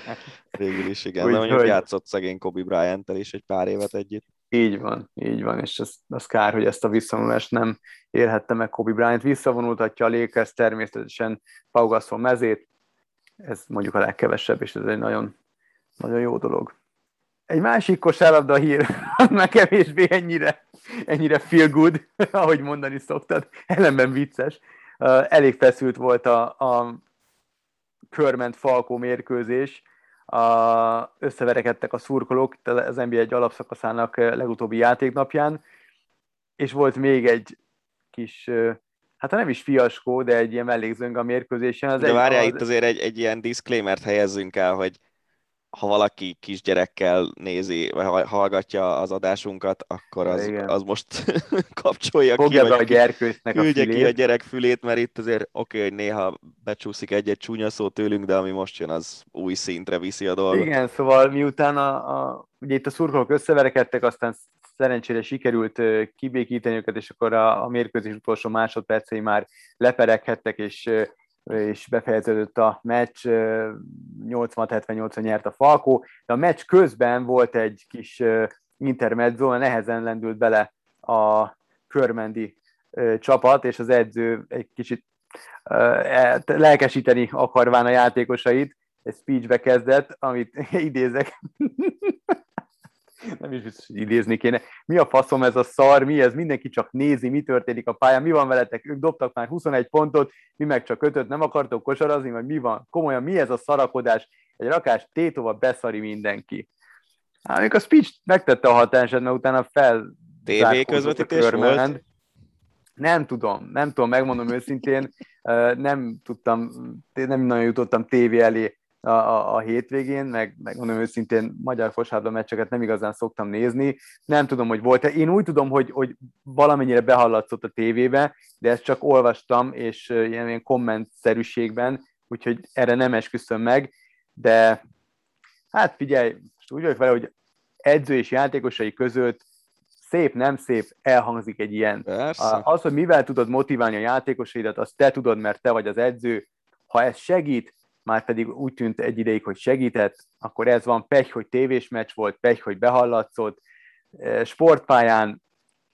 Végül is, igen. Úgy, De mondjuk hogy... játszott szegény Kobe bryant is egy pár évet együtt. Így van, így van, és az, az kár, hogy ezt a visszavonulást nem érhette meg Kobe Bryant. Visszavonultatja a Lakers természetesen Pau Gasol mezét, ez mondjuk a legkevesebb, és ez egy nagyon, nagyon jó dolog. Egy másik kosárlabda hír, már kevésbé ennyire, ennyire feel good, ahogy mondani szoktad, ellenben vicces. Elég feszült volt a, a körment Falkó mérkőzés, a, összeverekedtek a szurkolók az NBA egy alapszakaszának legutóbbi játéknapján, és volt még egy kis, hát nem is fiaskó, de egy ilyen mellékzőnk a mérkőzésen. Az de várjál, az... itt azért egy, egy ilyen disclaimer-t helyezzünk el, hogy ha valaki kisgyerekkel nézi, vagy hallgatja az adásunkat, akkor az, az most kapcsolja Fogja ki, vagy a küldje a ki a gyerek fülét, mert itt azért oké, okay, hogy néha becsúszik egy-egy csúnya szó tőlünk, de ami most jön, az új szintre viszi a dolgot. Igen, szóval miután a, a, ugye itt a szurkolók összeverekedtek, aztán szerencsére sikerült kibékíteni őket, és akkor a, a mérkőzés utolsó másodpercei már lepereghettek, és és befejeződött a meccs, 80-78 nyert a Falkó, de a meccs közben volt egy kis intermezzo, nehezen lendült bele a körmendi csapat, és az edző egy kicsit e, lelkesíteni akarván a játékosait, egy speechbe kezdett, amit idézek, nem is biztos, hogy idézni kéne. Mi a faszom ez a szar, mi ez, mindenki csak nézi, mi történik a pályán, mi van veletek, ők dobtak már 21 pontot, mi meg csak ötöt, nem akartok kosarazni, vagy mi van, komolyan, mi ez a szarakodás, egy rakás tétova beszari mindenki. Hát, a speech megtette a hatását, mert utána fel TV közvetítés volt? Nem tudom, nem tudom, megmondom őszintén, nem tudtam, nem nagyon jutottam tévé elé a, a, a hétvégén, meg, meg mondom őszintén, magyar fosárlabda meccseket nem igazán szoktam nézni. Nem tudom, hogy volt-e. Én úgy tudom, hogy, hogy valamennyire behallatszott a tévébe, de ezt csak olvastam, és ilyen, ilyen kommentszerűségben, úgyhogy erre nem esküszöm meg, de hát figyelj, most úgy vagyok vele, hogy edző és játékosai között szép, nem szép, elhangzik egy ilyen. Persze. Az, hogy mivel tudod motiválni a játékosaidat, azt te tudod, mert te vagy az edző. Ha ez segít, már pedig úgy tűnt egy ideig, hogy segített, akkor ez van, pech, hogy tévés meccs volt, pech, hogy behallatszott, e, sportpályán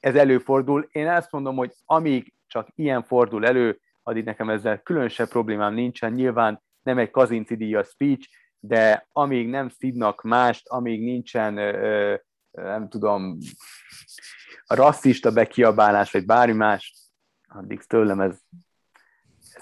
ez előfordul. Én azt mondom, hogy amíg csak ilyen fordul elő, addig nekem ezzel különösebb problémám nincsen. Nyilván nem egy kazinci díjas speech, de amíg nem szidnak mást, amíg nincsen, nem tudom, rasszista bekiabálás, vagy bármi más, addig tőlem ez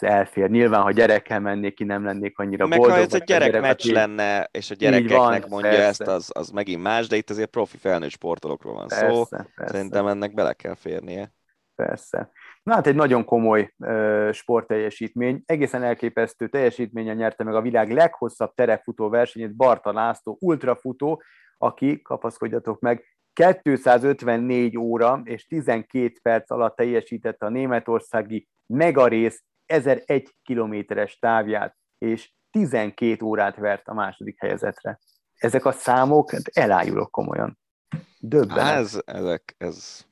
ez elfér. Nyilván, ha gyerekkel mennék ki, nem lennék annyira Meg boldog. ha ez egy gyerekmeccs gyerek, lenne, és a gyerekeknek van, mondja persze. ezt, az, az megint más, de itt azért profi felnőtt sportolókról van persze, szó. Persze. Szerintem ennek bele kell férnie. Persze. Na hát egy nagyon komoly uh, sportteljesítmény, egészen elképesztő teljesítményen nyerte meg a világ leghosszabb terefutó versenyét Barta László, ultrafutó, aki, kapaszkodjatok meg, 254 óra és 12 perc alatt teljesítette a németországi megarész 1001 kilométeres távját, és 12 órát vert a második helyezetre. Ezek a számok, hát elájulok komolyan. Döbbenet. Ez, ezek, ez...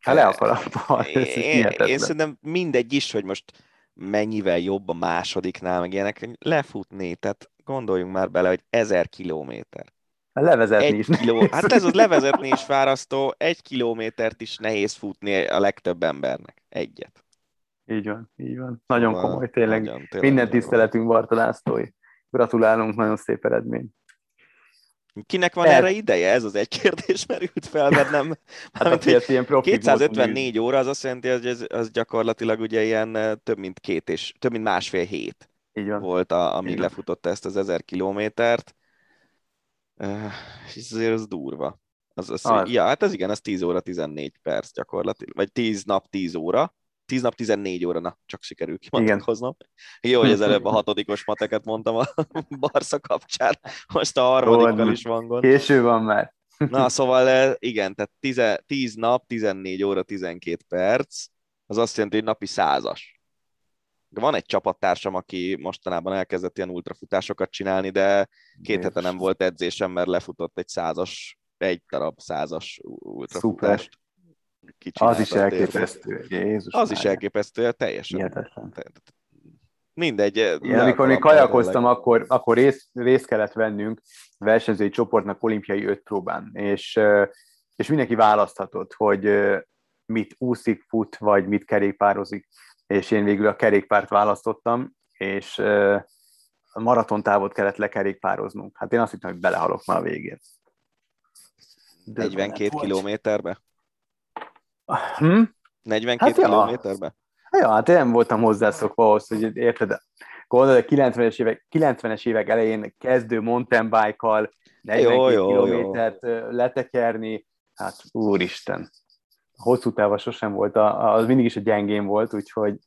Hát le akar én, én szerintem mindegy is, hogy most mennyivel jobb a másodiknál, meg ilyenek, lefutni, tehát gondoljunk már bele, hogy ezer kilométer. Levezetni egy is. Kiló, hát ez az levezetni is fárasztó, egy kilométert is nehéz futni a legtöbb embernek. Egyet. Így van, így van. Nagyon szóval, komoly, tényleg. Nagyon, tényleg Minden tiszteletünk Barta Lászlói. Gratulálunk, nagyon szép eredmény. Kinek van El... erre ideje? Ez az egy kérdés merült fel, mert nem... hát hogy ilyen 254 óra, az azt jelenti, hogy ez, az gyakorlatilag ugye ilyen több mint két és több mint másfél hét Így van. volt, a, amíg Így lefutotta ezt az ezer kilométert. És azért az durva. Az, az, az. Ja, hát ez igen, ez 10 óra 14 perc gyakorlatilag, vagy 10 nap 10 óra, 10 nap 14 óra, na, csak sikerül kimatekoznom. Jó, hogy az előbb a hatodikos mateket mondtam a Barca kapcsán, most a harmadikkal is van gond. Késő van már. Na, szóval eh, igen, tehát 10, 10 nap, 14 óra, 12 perc, az azt jelenti, hogy napi százas. Van egy csapattársam, aki mostanában elkezdett ilyen ultrafutásokat csinálni, de két hete nem volt edzésem, mert lefutott egy százas, egy darab százas ultrafutást. Szuper az is elképesztő. Jézus az is elképesztő, teljesen. Hihetetlen. Mindegy. Igen, amikor mi kajakoztam, akkor, akkor részt, részt kellett vennünk versenyzői csoportnak olimpiai öt próbán, és, és mindenki választhatott, hogy mit úszik, fut, vagy mit kerékpározik, és én végül a kerékpárt választottam, és a maratontávot kellett lekerékpároznunk. Hát én azt hittem, hogy belehalok már a végén. 42 kilométerbe? Hm? 42 hát kilométerbe? Ja. ja, hát én nem voltam hozzászokva ahhoz, hogy érted, gondolod, a 90-es évek, 90-es évek elején kezdő mountain bike-kal 42 jó, jó, kilométert jó. letekerni, hát úristen, hosszú távon sosem volt, az mindig is a gyengén volt, úgyhogy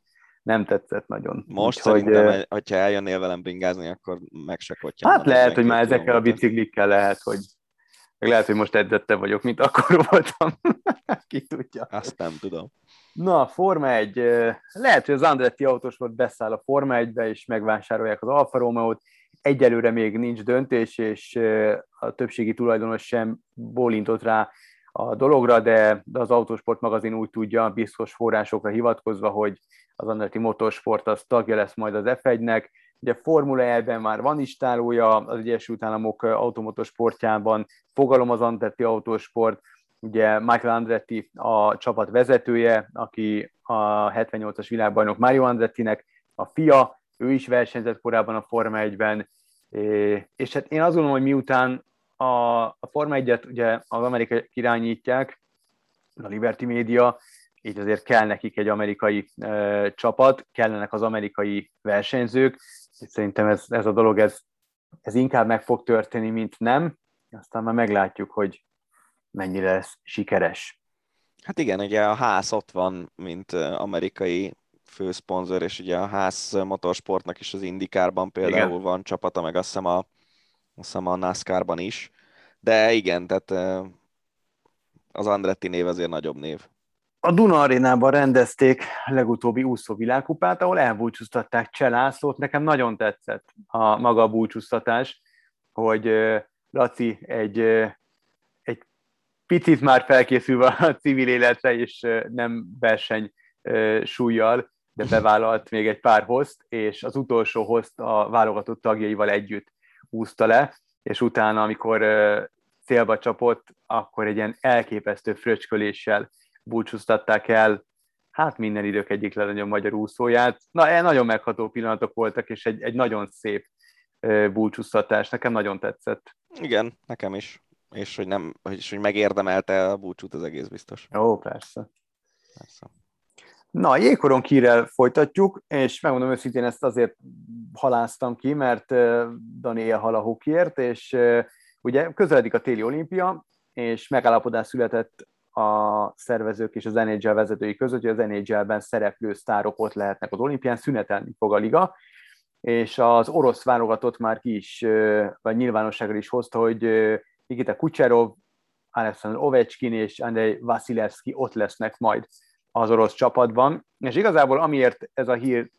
nem tetszett nagyon. Most úgyhogy, szerintem, hogyha eljönnél velem bringázni, akkor meg se Hát lehet, hogy már ezekkel a biciklikkel lehet, hogy meg lehet, hogy most edzette vagyok, mint akkor voltam. Ki tudja. Azt nem tudom. Na, Forma 1. Lehet, hogy az Andretti autós volt beszáll a Forma 1-be, és megvásárolják az Alfa Romeo-t. Egyelőre még nincs döntés, és a többségi tulajdonos sem bólintott rá a dologra, de, de az Autosport magazin úgy tudja, biztos forrásokra hivatkozva, hogy az Andretti Motorsport az tagja lesz majd az F1-nek, ugye Formula E-ben már van istálója, az Egyesült Államok automotorsportjában fogalom az Andretti autósport, ugye Michael Andretti a csapat vezetője, aki a 78-as világbajnok Mario Andrettinek a fia, ő is versenyzett korábban a Forma 1-ben, és hát én azt gondolom, hogy miután a, a Forma 1-et ugye az amerikai irányítják, a Liberty Media, így azért kell nekik egy amerikai e, csapat, kellenek az amerikai versenyzők, szerintem ez, ez a dolog, ez, ez inkább meg fog történni, mint nem, aztán már meglátjuk, hogy mennyire lesz sikeres. Hát igen, ugye a ház ott van, mint amerikai főszponzor, és ugye a ház motorsportnak is az Indikárban például igen. van csapata, meg azt hiszem a, azt hiszem a NASCAR-ban is. De igen, tehát az Andretti név azért nagyobb név. A Duna arénában rendezték a legutóbbi úszó világkupát, ahol elbúcsúztatták Cselászlót. Nekem nagyon tetszett a maga a búcsúztatás, hogy Laci egy, egy picit már felkészülve a civil életre, és nem verseny súlyjal, de bevállalt még egy pár hozt, és az utolsó hozt a válogatott tagjaival együtt úszta le, és utána, amikor célba csapott, akkor egy ilyen elképesztő fröcsköléssel búcsúztatták el, hát minden idők egyik legnagyobb magyar úszóját. Na, e nagyon megható pillanatok voltak, és egy, egy nagyon szép búcsúztatás. Nekem nagyon tetszett. Igen, nekem is. És hogy, nem, és hogy megérdemelte a búcsút, az egész biztos. Ó, persze. Persze. Na, jégkoron kírel folytatjuk, és megmondom őszintén, ezt azért haláztam ki, mert Dani élhal a hokiért, és ugye közeledik a téli olimpia, és megállapodás született a szervezők és az NHL vezetői között, hogy az NHL-ben szereplő sztárok ott lehetnek az olimpián, szünetelni fog a liga, és az orosz válogatott már ki is, vagy nyilvánosságra is hozta, hogy Nikita Kucherov, Alexander Ovechkin és Andrei Vasilevski ott lesznek majd az orosz csapatban, és igazából amiért ez a hír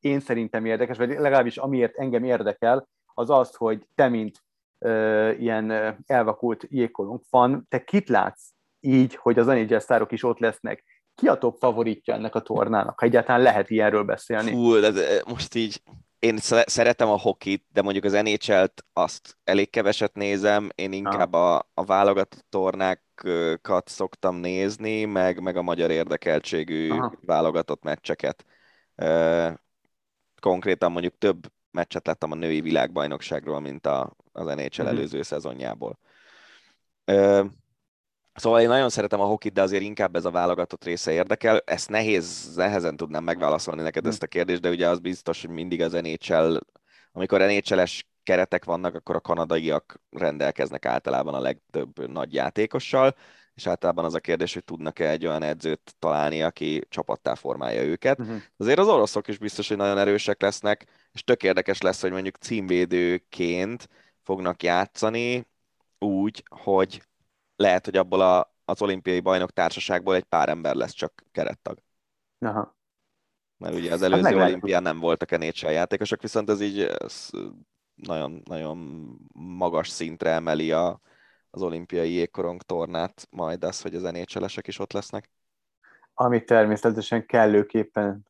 én szerintem érdekes, vagy legalábbis amiért engem érdekel, az az, hogy te, mint ö, ilyen elvakult jégkorong fan, te kit látsz így, hogy az NHL sztárok is ott lesznek? Ki a top favoritja ennek a tornának, ha egyáltalán lehet ilyenről beszélni? Fú, de most így én szeretem a hokit, de mondjuk az NHL-t azt elég keveset nézem, én inkább a, a válogatott tornákat szoktam nézni, meg, meg a magyar érdekeltségű Aha. válogatott meccseket. Konkrétan mondjuk több meccset láttam a női világbajnokságról, mint a, az NHL uh-huh. előző szezonjából. Szóval én nagyon szeretem a hokit, de azért inkább ez a válogatott része érdekel. Ezt nehéz, nehezen tudnám megválaszolni neked hm. ezt a kérdést, de ugye az biztos, hogy mindig az NHL, amikor NHL-es keretek vannak, akkor a kanadaiak rendelkeznek általában a legtöbb nagy játékossal, és általában az a kérdés, hogy tudnak-e egy olyan edzőt találni, aki csapattá formálja őket. Uh-huh. Azért az oroszok is biztos, hogy nagyon erősek lesznek, és tök érdekes lesz, hogy mondjuk címvédőként fognak játszani úgy, hogy lehet, hogy abból a, az olimpiai bajnok társaságból egy pár ember lesz csak kerettag. Aha. Mert ugye az hát előző hát olimpián nem voltak NHL játékosok, viszont ez így ez nagyon, nagyon magas szintre emeli a, az olimpiai jégkorong tornát, majd az, hogy az nhl is ott lesznek. Amit természetesen kellőképpen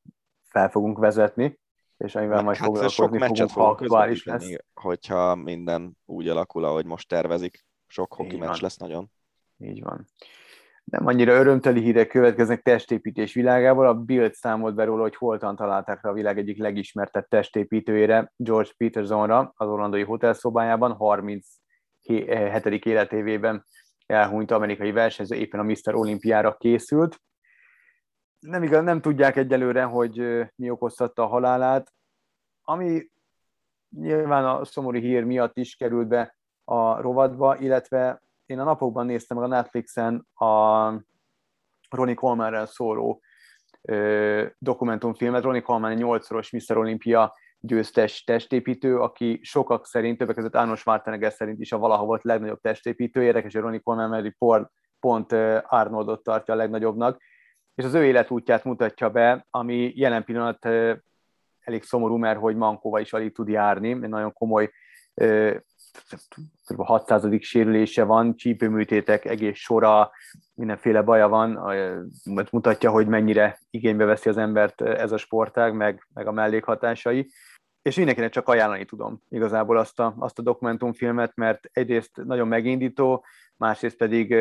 fel fogunk vezetni, és amivel majd hát foglalkozni sok fogunk, ha aktuális lesz. Hogyha minden úgy alakul, ahogy most tervezik. Sok hoki meccs lesz nagyon. Így van. Nem annyira örömteli hírek következnek testépítés világából. A Bild számolt be róla, hogy holtan találták rá a világ egyik legismertebb testépítőjére, George Petersonra, az orlandói hotelszobájában, 37. életévében elhunyt amerikai versenyző, éppen a Mr. Olimpiára készült. Nem igaz, nem tudják egyelőre, hogy mi okoztatta a halálát. Ami nyilván a szomorú hír miatt is került be a rovatba, illetve én a napokban néztem meg a Netflixen a Ronnie Colemanrel szóló ö, dokumentumfilmet. Ronnie Coleman egy nyolcszoros Mr. Olympia győztes testépítő, aki sokak szerint, többek között Arnold Schwarzenegger szerint is a valaha volt legnagyobb testépítő. Érdekes, hogy Ronnie Coleman mert pont, pont Arnoldot tartja a legnagyobbnak, és az ő életútját mutatja be, ami jelen pillanat elég szomorú, mert hogy Mankóval is alig tud járni, egy nagyon komoly kb. 600. sérülése van, csípőműtétek, egész sora, mindenféle baja van, ez mutatja, hogy mennyire igénybe veszi az embert ez a sportág, meg, meg a mellékhatásai. és mindenkinek csak ajánlani tudom igazából azt a, azt a dokumentumfilmet, mert egyrészt nagyon megindító, másrészt pedig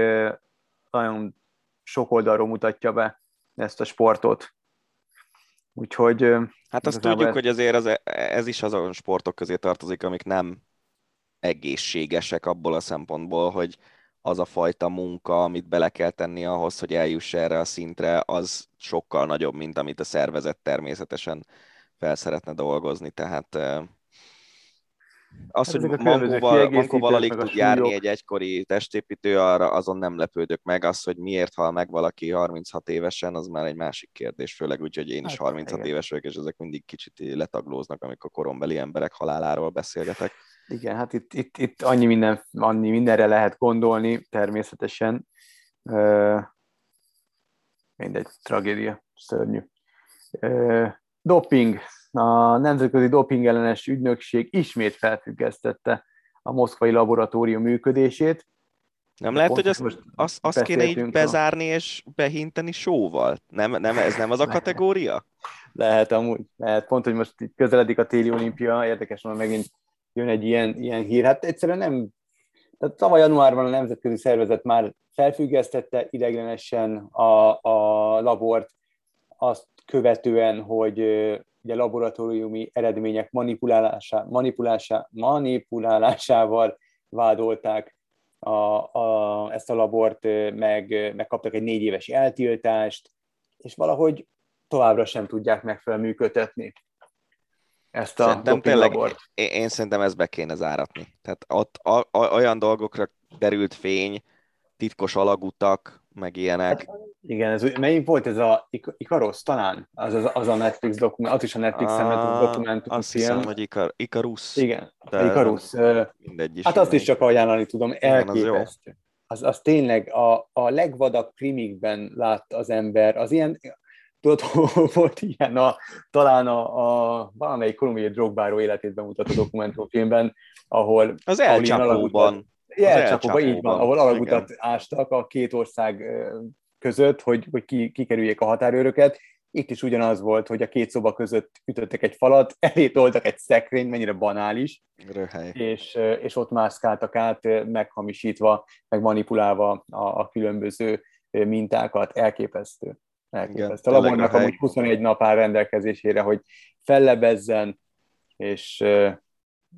nagyon sok oldalról mutatja be ezt a sportot. Úgyhogy... Hát azt tudjuk, ez... hogy azért az, ez is azon sportok közé tartozik, amik nem egészségesek abból a szempontból, hogy az a fajta munka, amit bele kell tenni ahhoz, hogy eljuss erre a szintre, az sokkal nagyobb, mint amit a szervezet természetesen fel szeretne dolgozni. Tehát az, hát hogy Mankóval, Mankóval alig tud járni egy egykori testépítő, arra azon nem lepődök meg. Az, hogy miért hal meg valaki 36 évesen, az már egy másik kérdés, főleg úgy, hogy én is 36 hát, éves vagyok, és ezek mindig kicsit letaglóznak, amikor korombeli emberek haláláról beszélgetek. Igen, hát itt, itt, itt annyi, minden, annyi mindenre lehet gondolni, természetesen. Mindegy, tragédia, szörnyű. Doping, a Nemzetközi Doping ellenes ügynökség ismét felfüggesztette a moszkvai laboratórium működését. Nem lehet, hogy azt, azt, azt, kéne így bezárni és behinteni sóval? Nem, nem, ez nem az a kategória? Lehet amúgy, lehet. Pont, hogy most közeledik a téli olimpia, érdekes, mert megint jön egy ilyen, ilyen hír. Hát egyszerűen nem, tehát tavaly januárban a Nemzetközi Szervezet már felfüggesztette ideglenesen a, a labort, azt követően, hogy ugye laboratóriumi eredmények manipulálása, manipulása, manipulálásával vádolták a, a, ezt a labort, meg, megkaptak egy négy éves eltiltást, és valahogy továbbra sem tudják megfelelően működtetni ezt a szerintem tényleg, labort. Én, én szerintem ezt be kéne záratni. Tehát ott a, a, olyan dolgokra derült fény, titkos alagutak, meg ilyenek. Hát, igen, ez, melyik volt ez a Ikaros talán? Az, az, az a Netflix dokumentum, az is a Netflix-en a dokumentum Azt film. hiszem, hogy Ikar, Ikarus. Igen, de Ikarus. Mindegy is. Hát azt is csak ajánlani tudom, elképesztő. Az, az, az tényleg a, a legvadak krimikben lát az ember, az ilyen, tudod, volt ilyen a, talán a, a valamelyik kolumbiai drogbáró életét bemutató dokumentumfilmben, ahol... Az elcsapóban. Jelcsapóban, így van, ahol alagutat ástak a két ország között, hogy, hogy ki, kikerüljék a határőröket. Itt is ugyanaz volt, hogy a két szoba között ütöttek egy falat, elé toltak egy szekrény, mennyire banális, Röhely. és, és ott mászkáltak át, meghamisítva, meg manipulálva a, a különböző mintákat. Elképesztő. Elképesztő. A labornak amúgy 21 nap áll rendelkezésére, hogy fellebezzen, és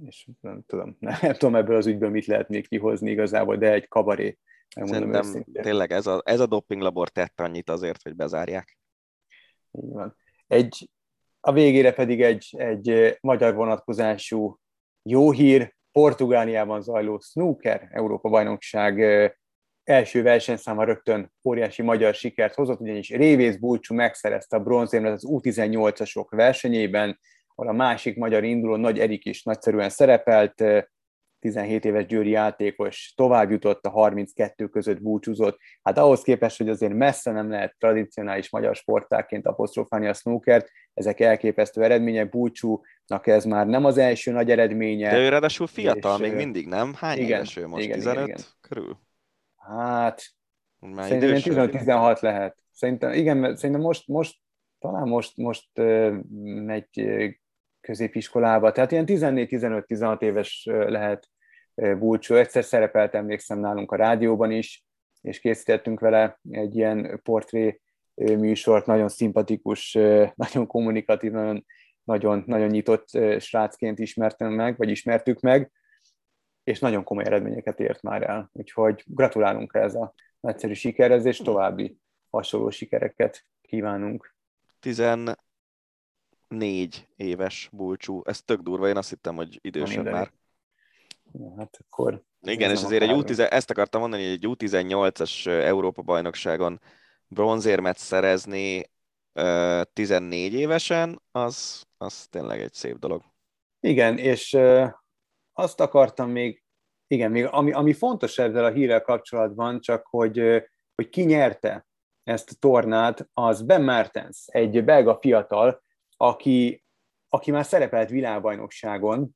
és nem tudom, nem, nem tudom ebből az ügyből mit lehet még kihozni igazából, de egy kabaré. Szerintem tényleg ez a, ez a doping labor tett annyit azért, hogy bezárják. Így van. Egy, a végére pedig egy, egy magyar vonatkozású jó hír, Portugáliában zajló snooker Európa-bajnokság első versenyszáma rögtön óriási magyar sikert hozott, ugyanis Révész Bulcsú megszerezte a bronzérmet az U18-asok versenyében, ahol a másik magyar induló Nagy Erik is nagyszerűen szerepelt, 17 éves győri játékos tovább jutott, a 32 között búcsúzott. Hát ahhoz képest, hogy azért messze nem lehet tradicionális magyar sportáként apostrofálni a snookert, ezek elképesztő eredmények, búcsúnak ez már nem az első nagy eredménye. De ő ráadásul fiatal, és, még mindig nem? Hány igen, éves ő most? Igen, 15 igen, igen. körül? Hát, már szerintem 15-16 lehet. Szerintem, igen, szerintem most, most talán most, most megy középiskolába, tehát ilyen 14-15-16 éves lehet Bulcsú. Egyszer szerepelt, emlékszem nálunk a rádióban is, és készítettünk vele egy ilyen portré műsort, nagyon szimpatikus, nagyon kommunikatív, nagyon, nagyon, nagyon nyitott srácként ismertem meg, vagy ismertük meg, és nagyon komoly eredményeket ért már el. Úgyhogy gratulálunk ez a nagyszerű sikerhez, és további hasonló sikereket kívánunk. 14 éves bulcsú. Ez tök durva, én azt hittem, hogy idősebb már. Ja, hát akkor... Igen, és azért egy U10, ezt akartam mondani, hogy egy U18-as Európa-bajnokságon bronzérmet szerezni 14 évesen, az, az tényleg egy szép dolog. Igen, és azt akartam még, igen, még ami, ami fontos ezzel a hírrel kapcsolatban, csak hogy, hogy ki nyerte ezt a tornát, az Ben Mertens, egy belga fiatal, aki, aki már szerepelt világbajnokságon,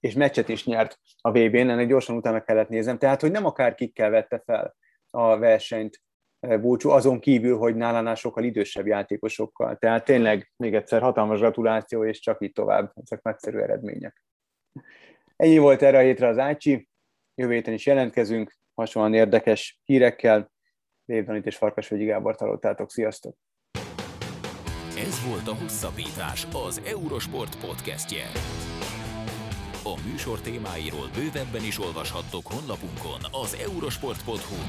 és meccset is nyert a VB-n, ennek gyorsan utána kellett nézem, tehát hogy nem akár kikkel vette fel a versenyt búcsú, azon kívül, hogy nálánál sokkal idősebb játékosokkal. Tehát tényleg még egyszer hatalmas gratuláció, és csak így tovább. Ezek nagyszerű eredmények. Ennyi volt erre a hétre az Ácsi. Jövő héten is jelentkezünk, hasonlóan érdekes hírekkel. Dév és Farkasvegyi Gábor találtátok. Sziasztok! Ez volt a Hosszabbítás, az Eurosport podcastje. A műsor témáiról bővebben is olvashattok honlapunkon az eurosport.hu.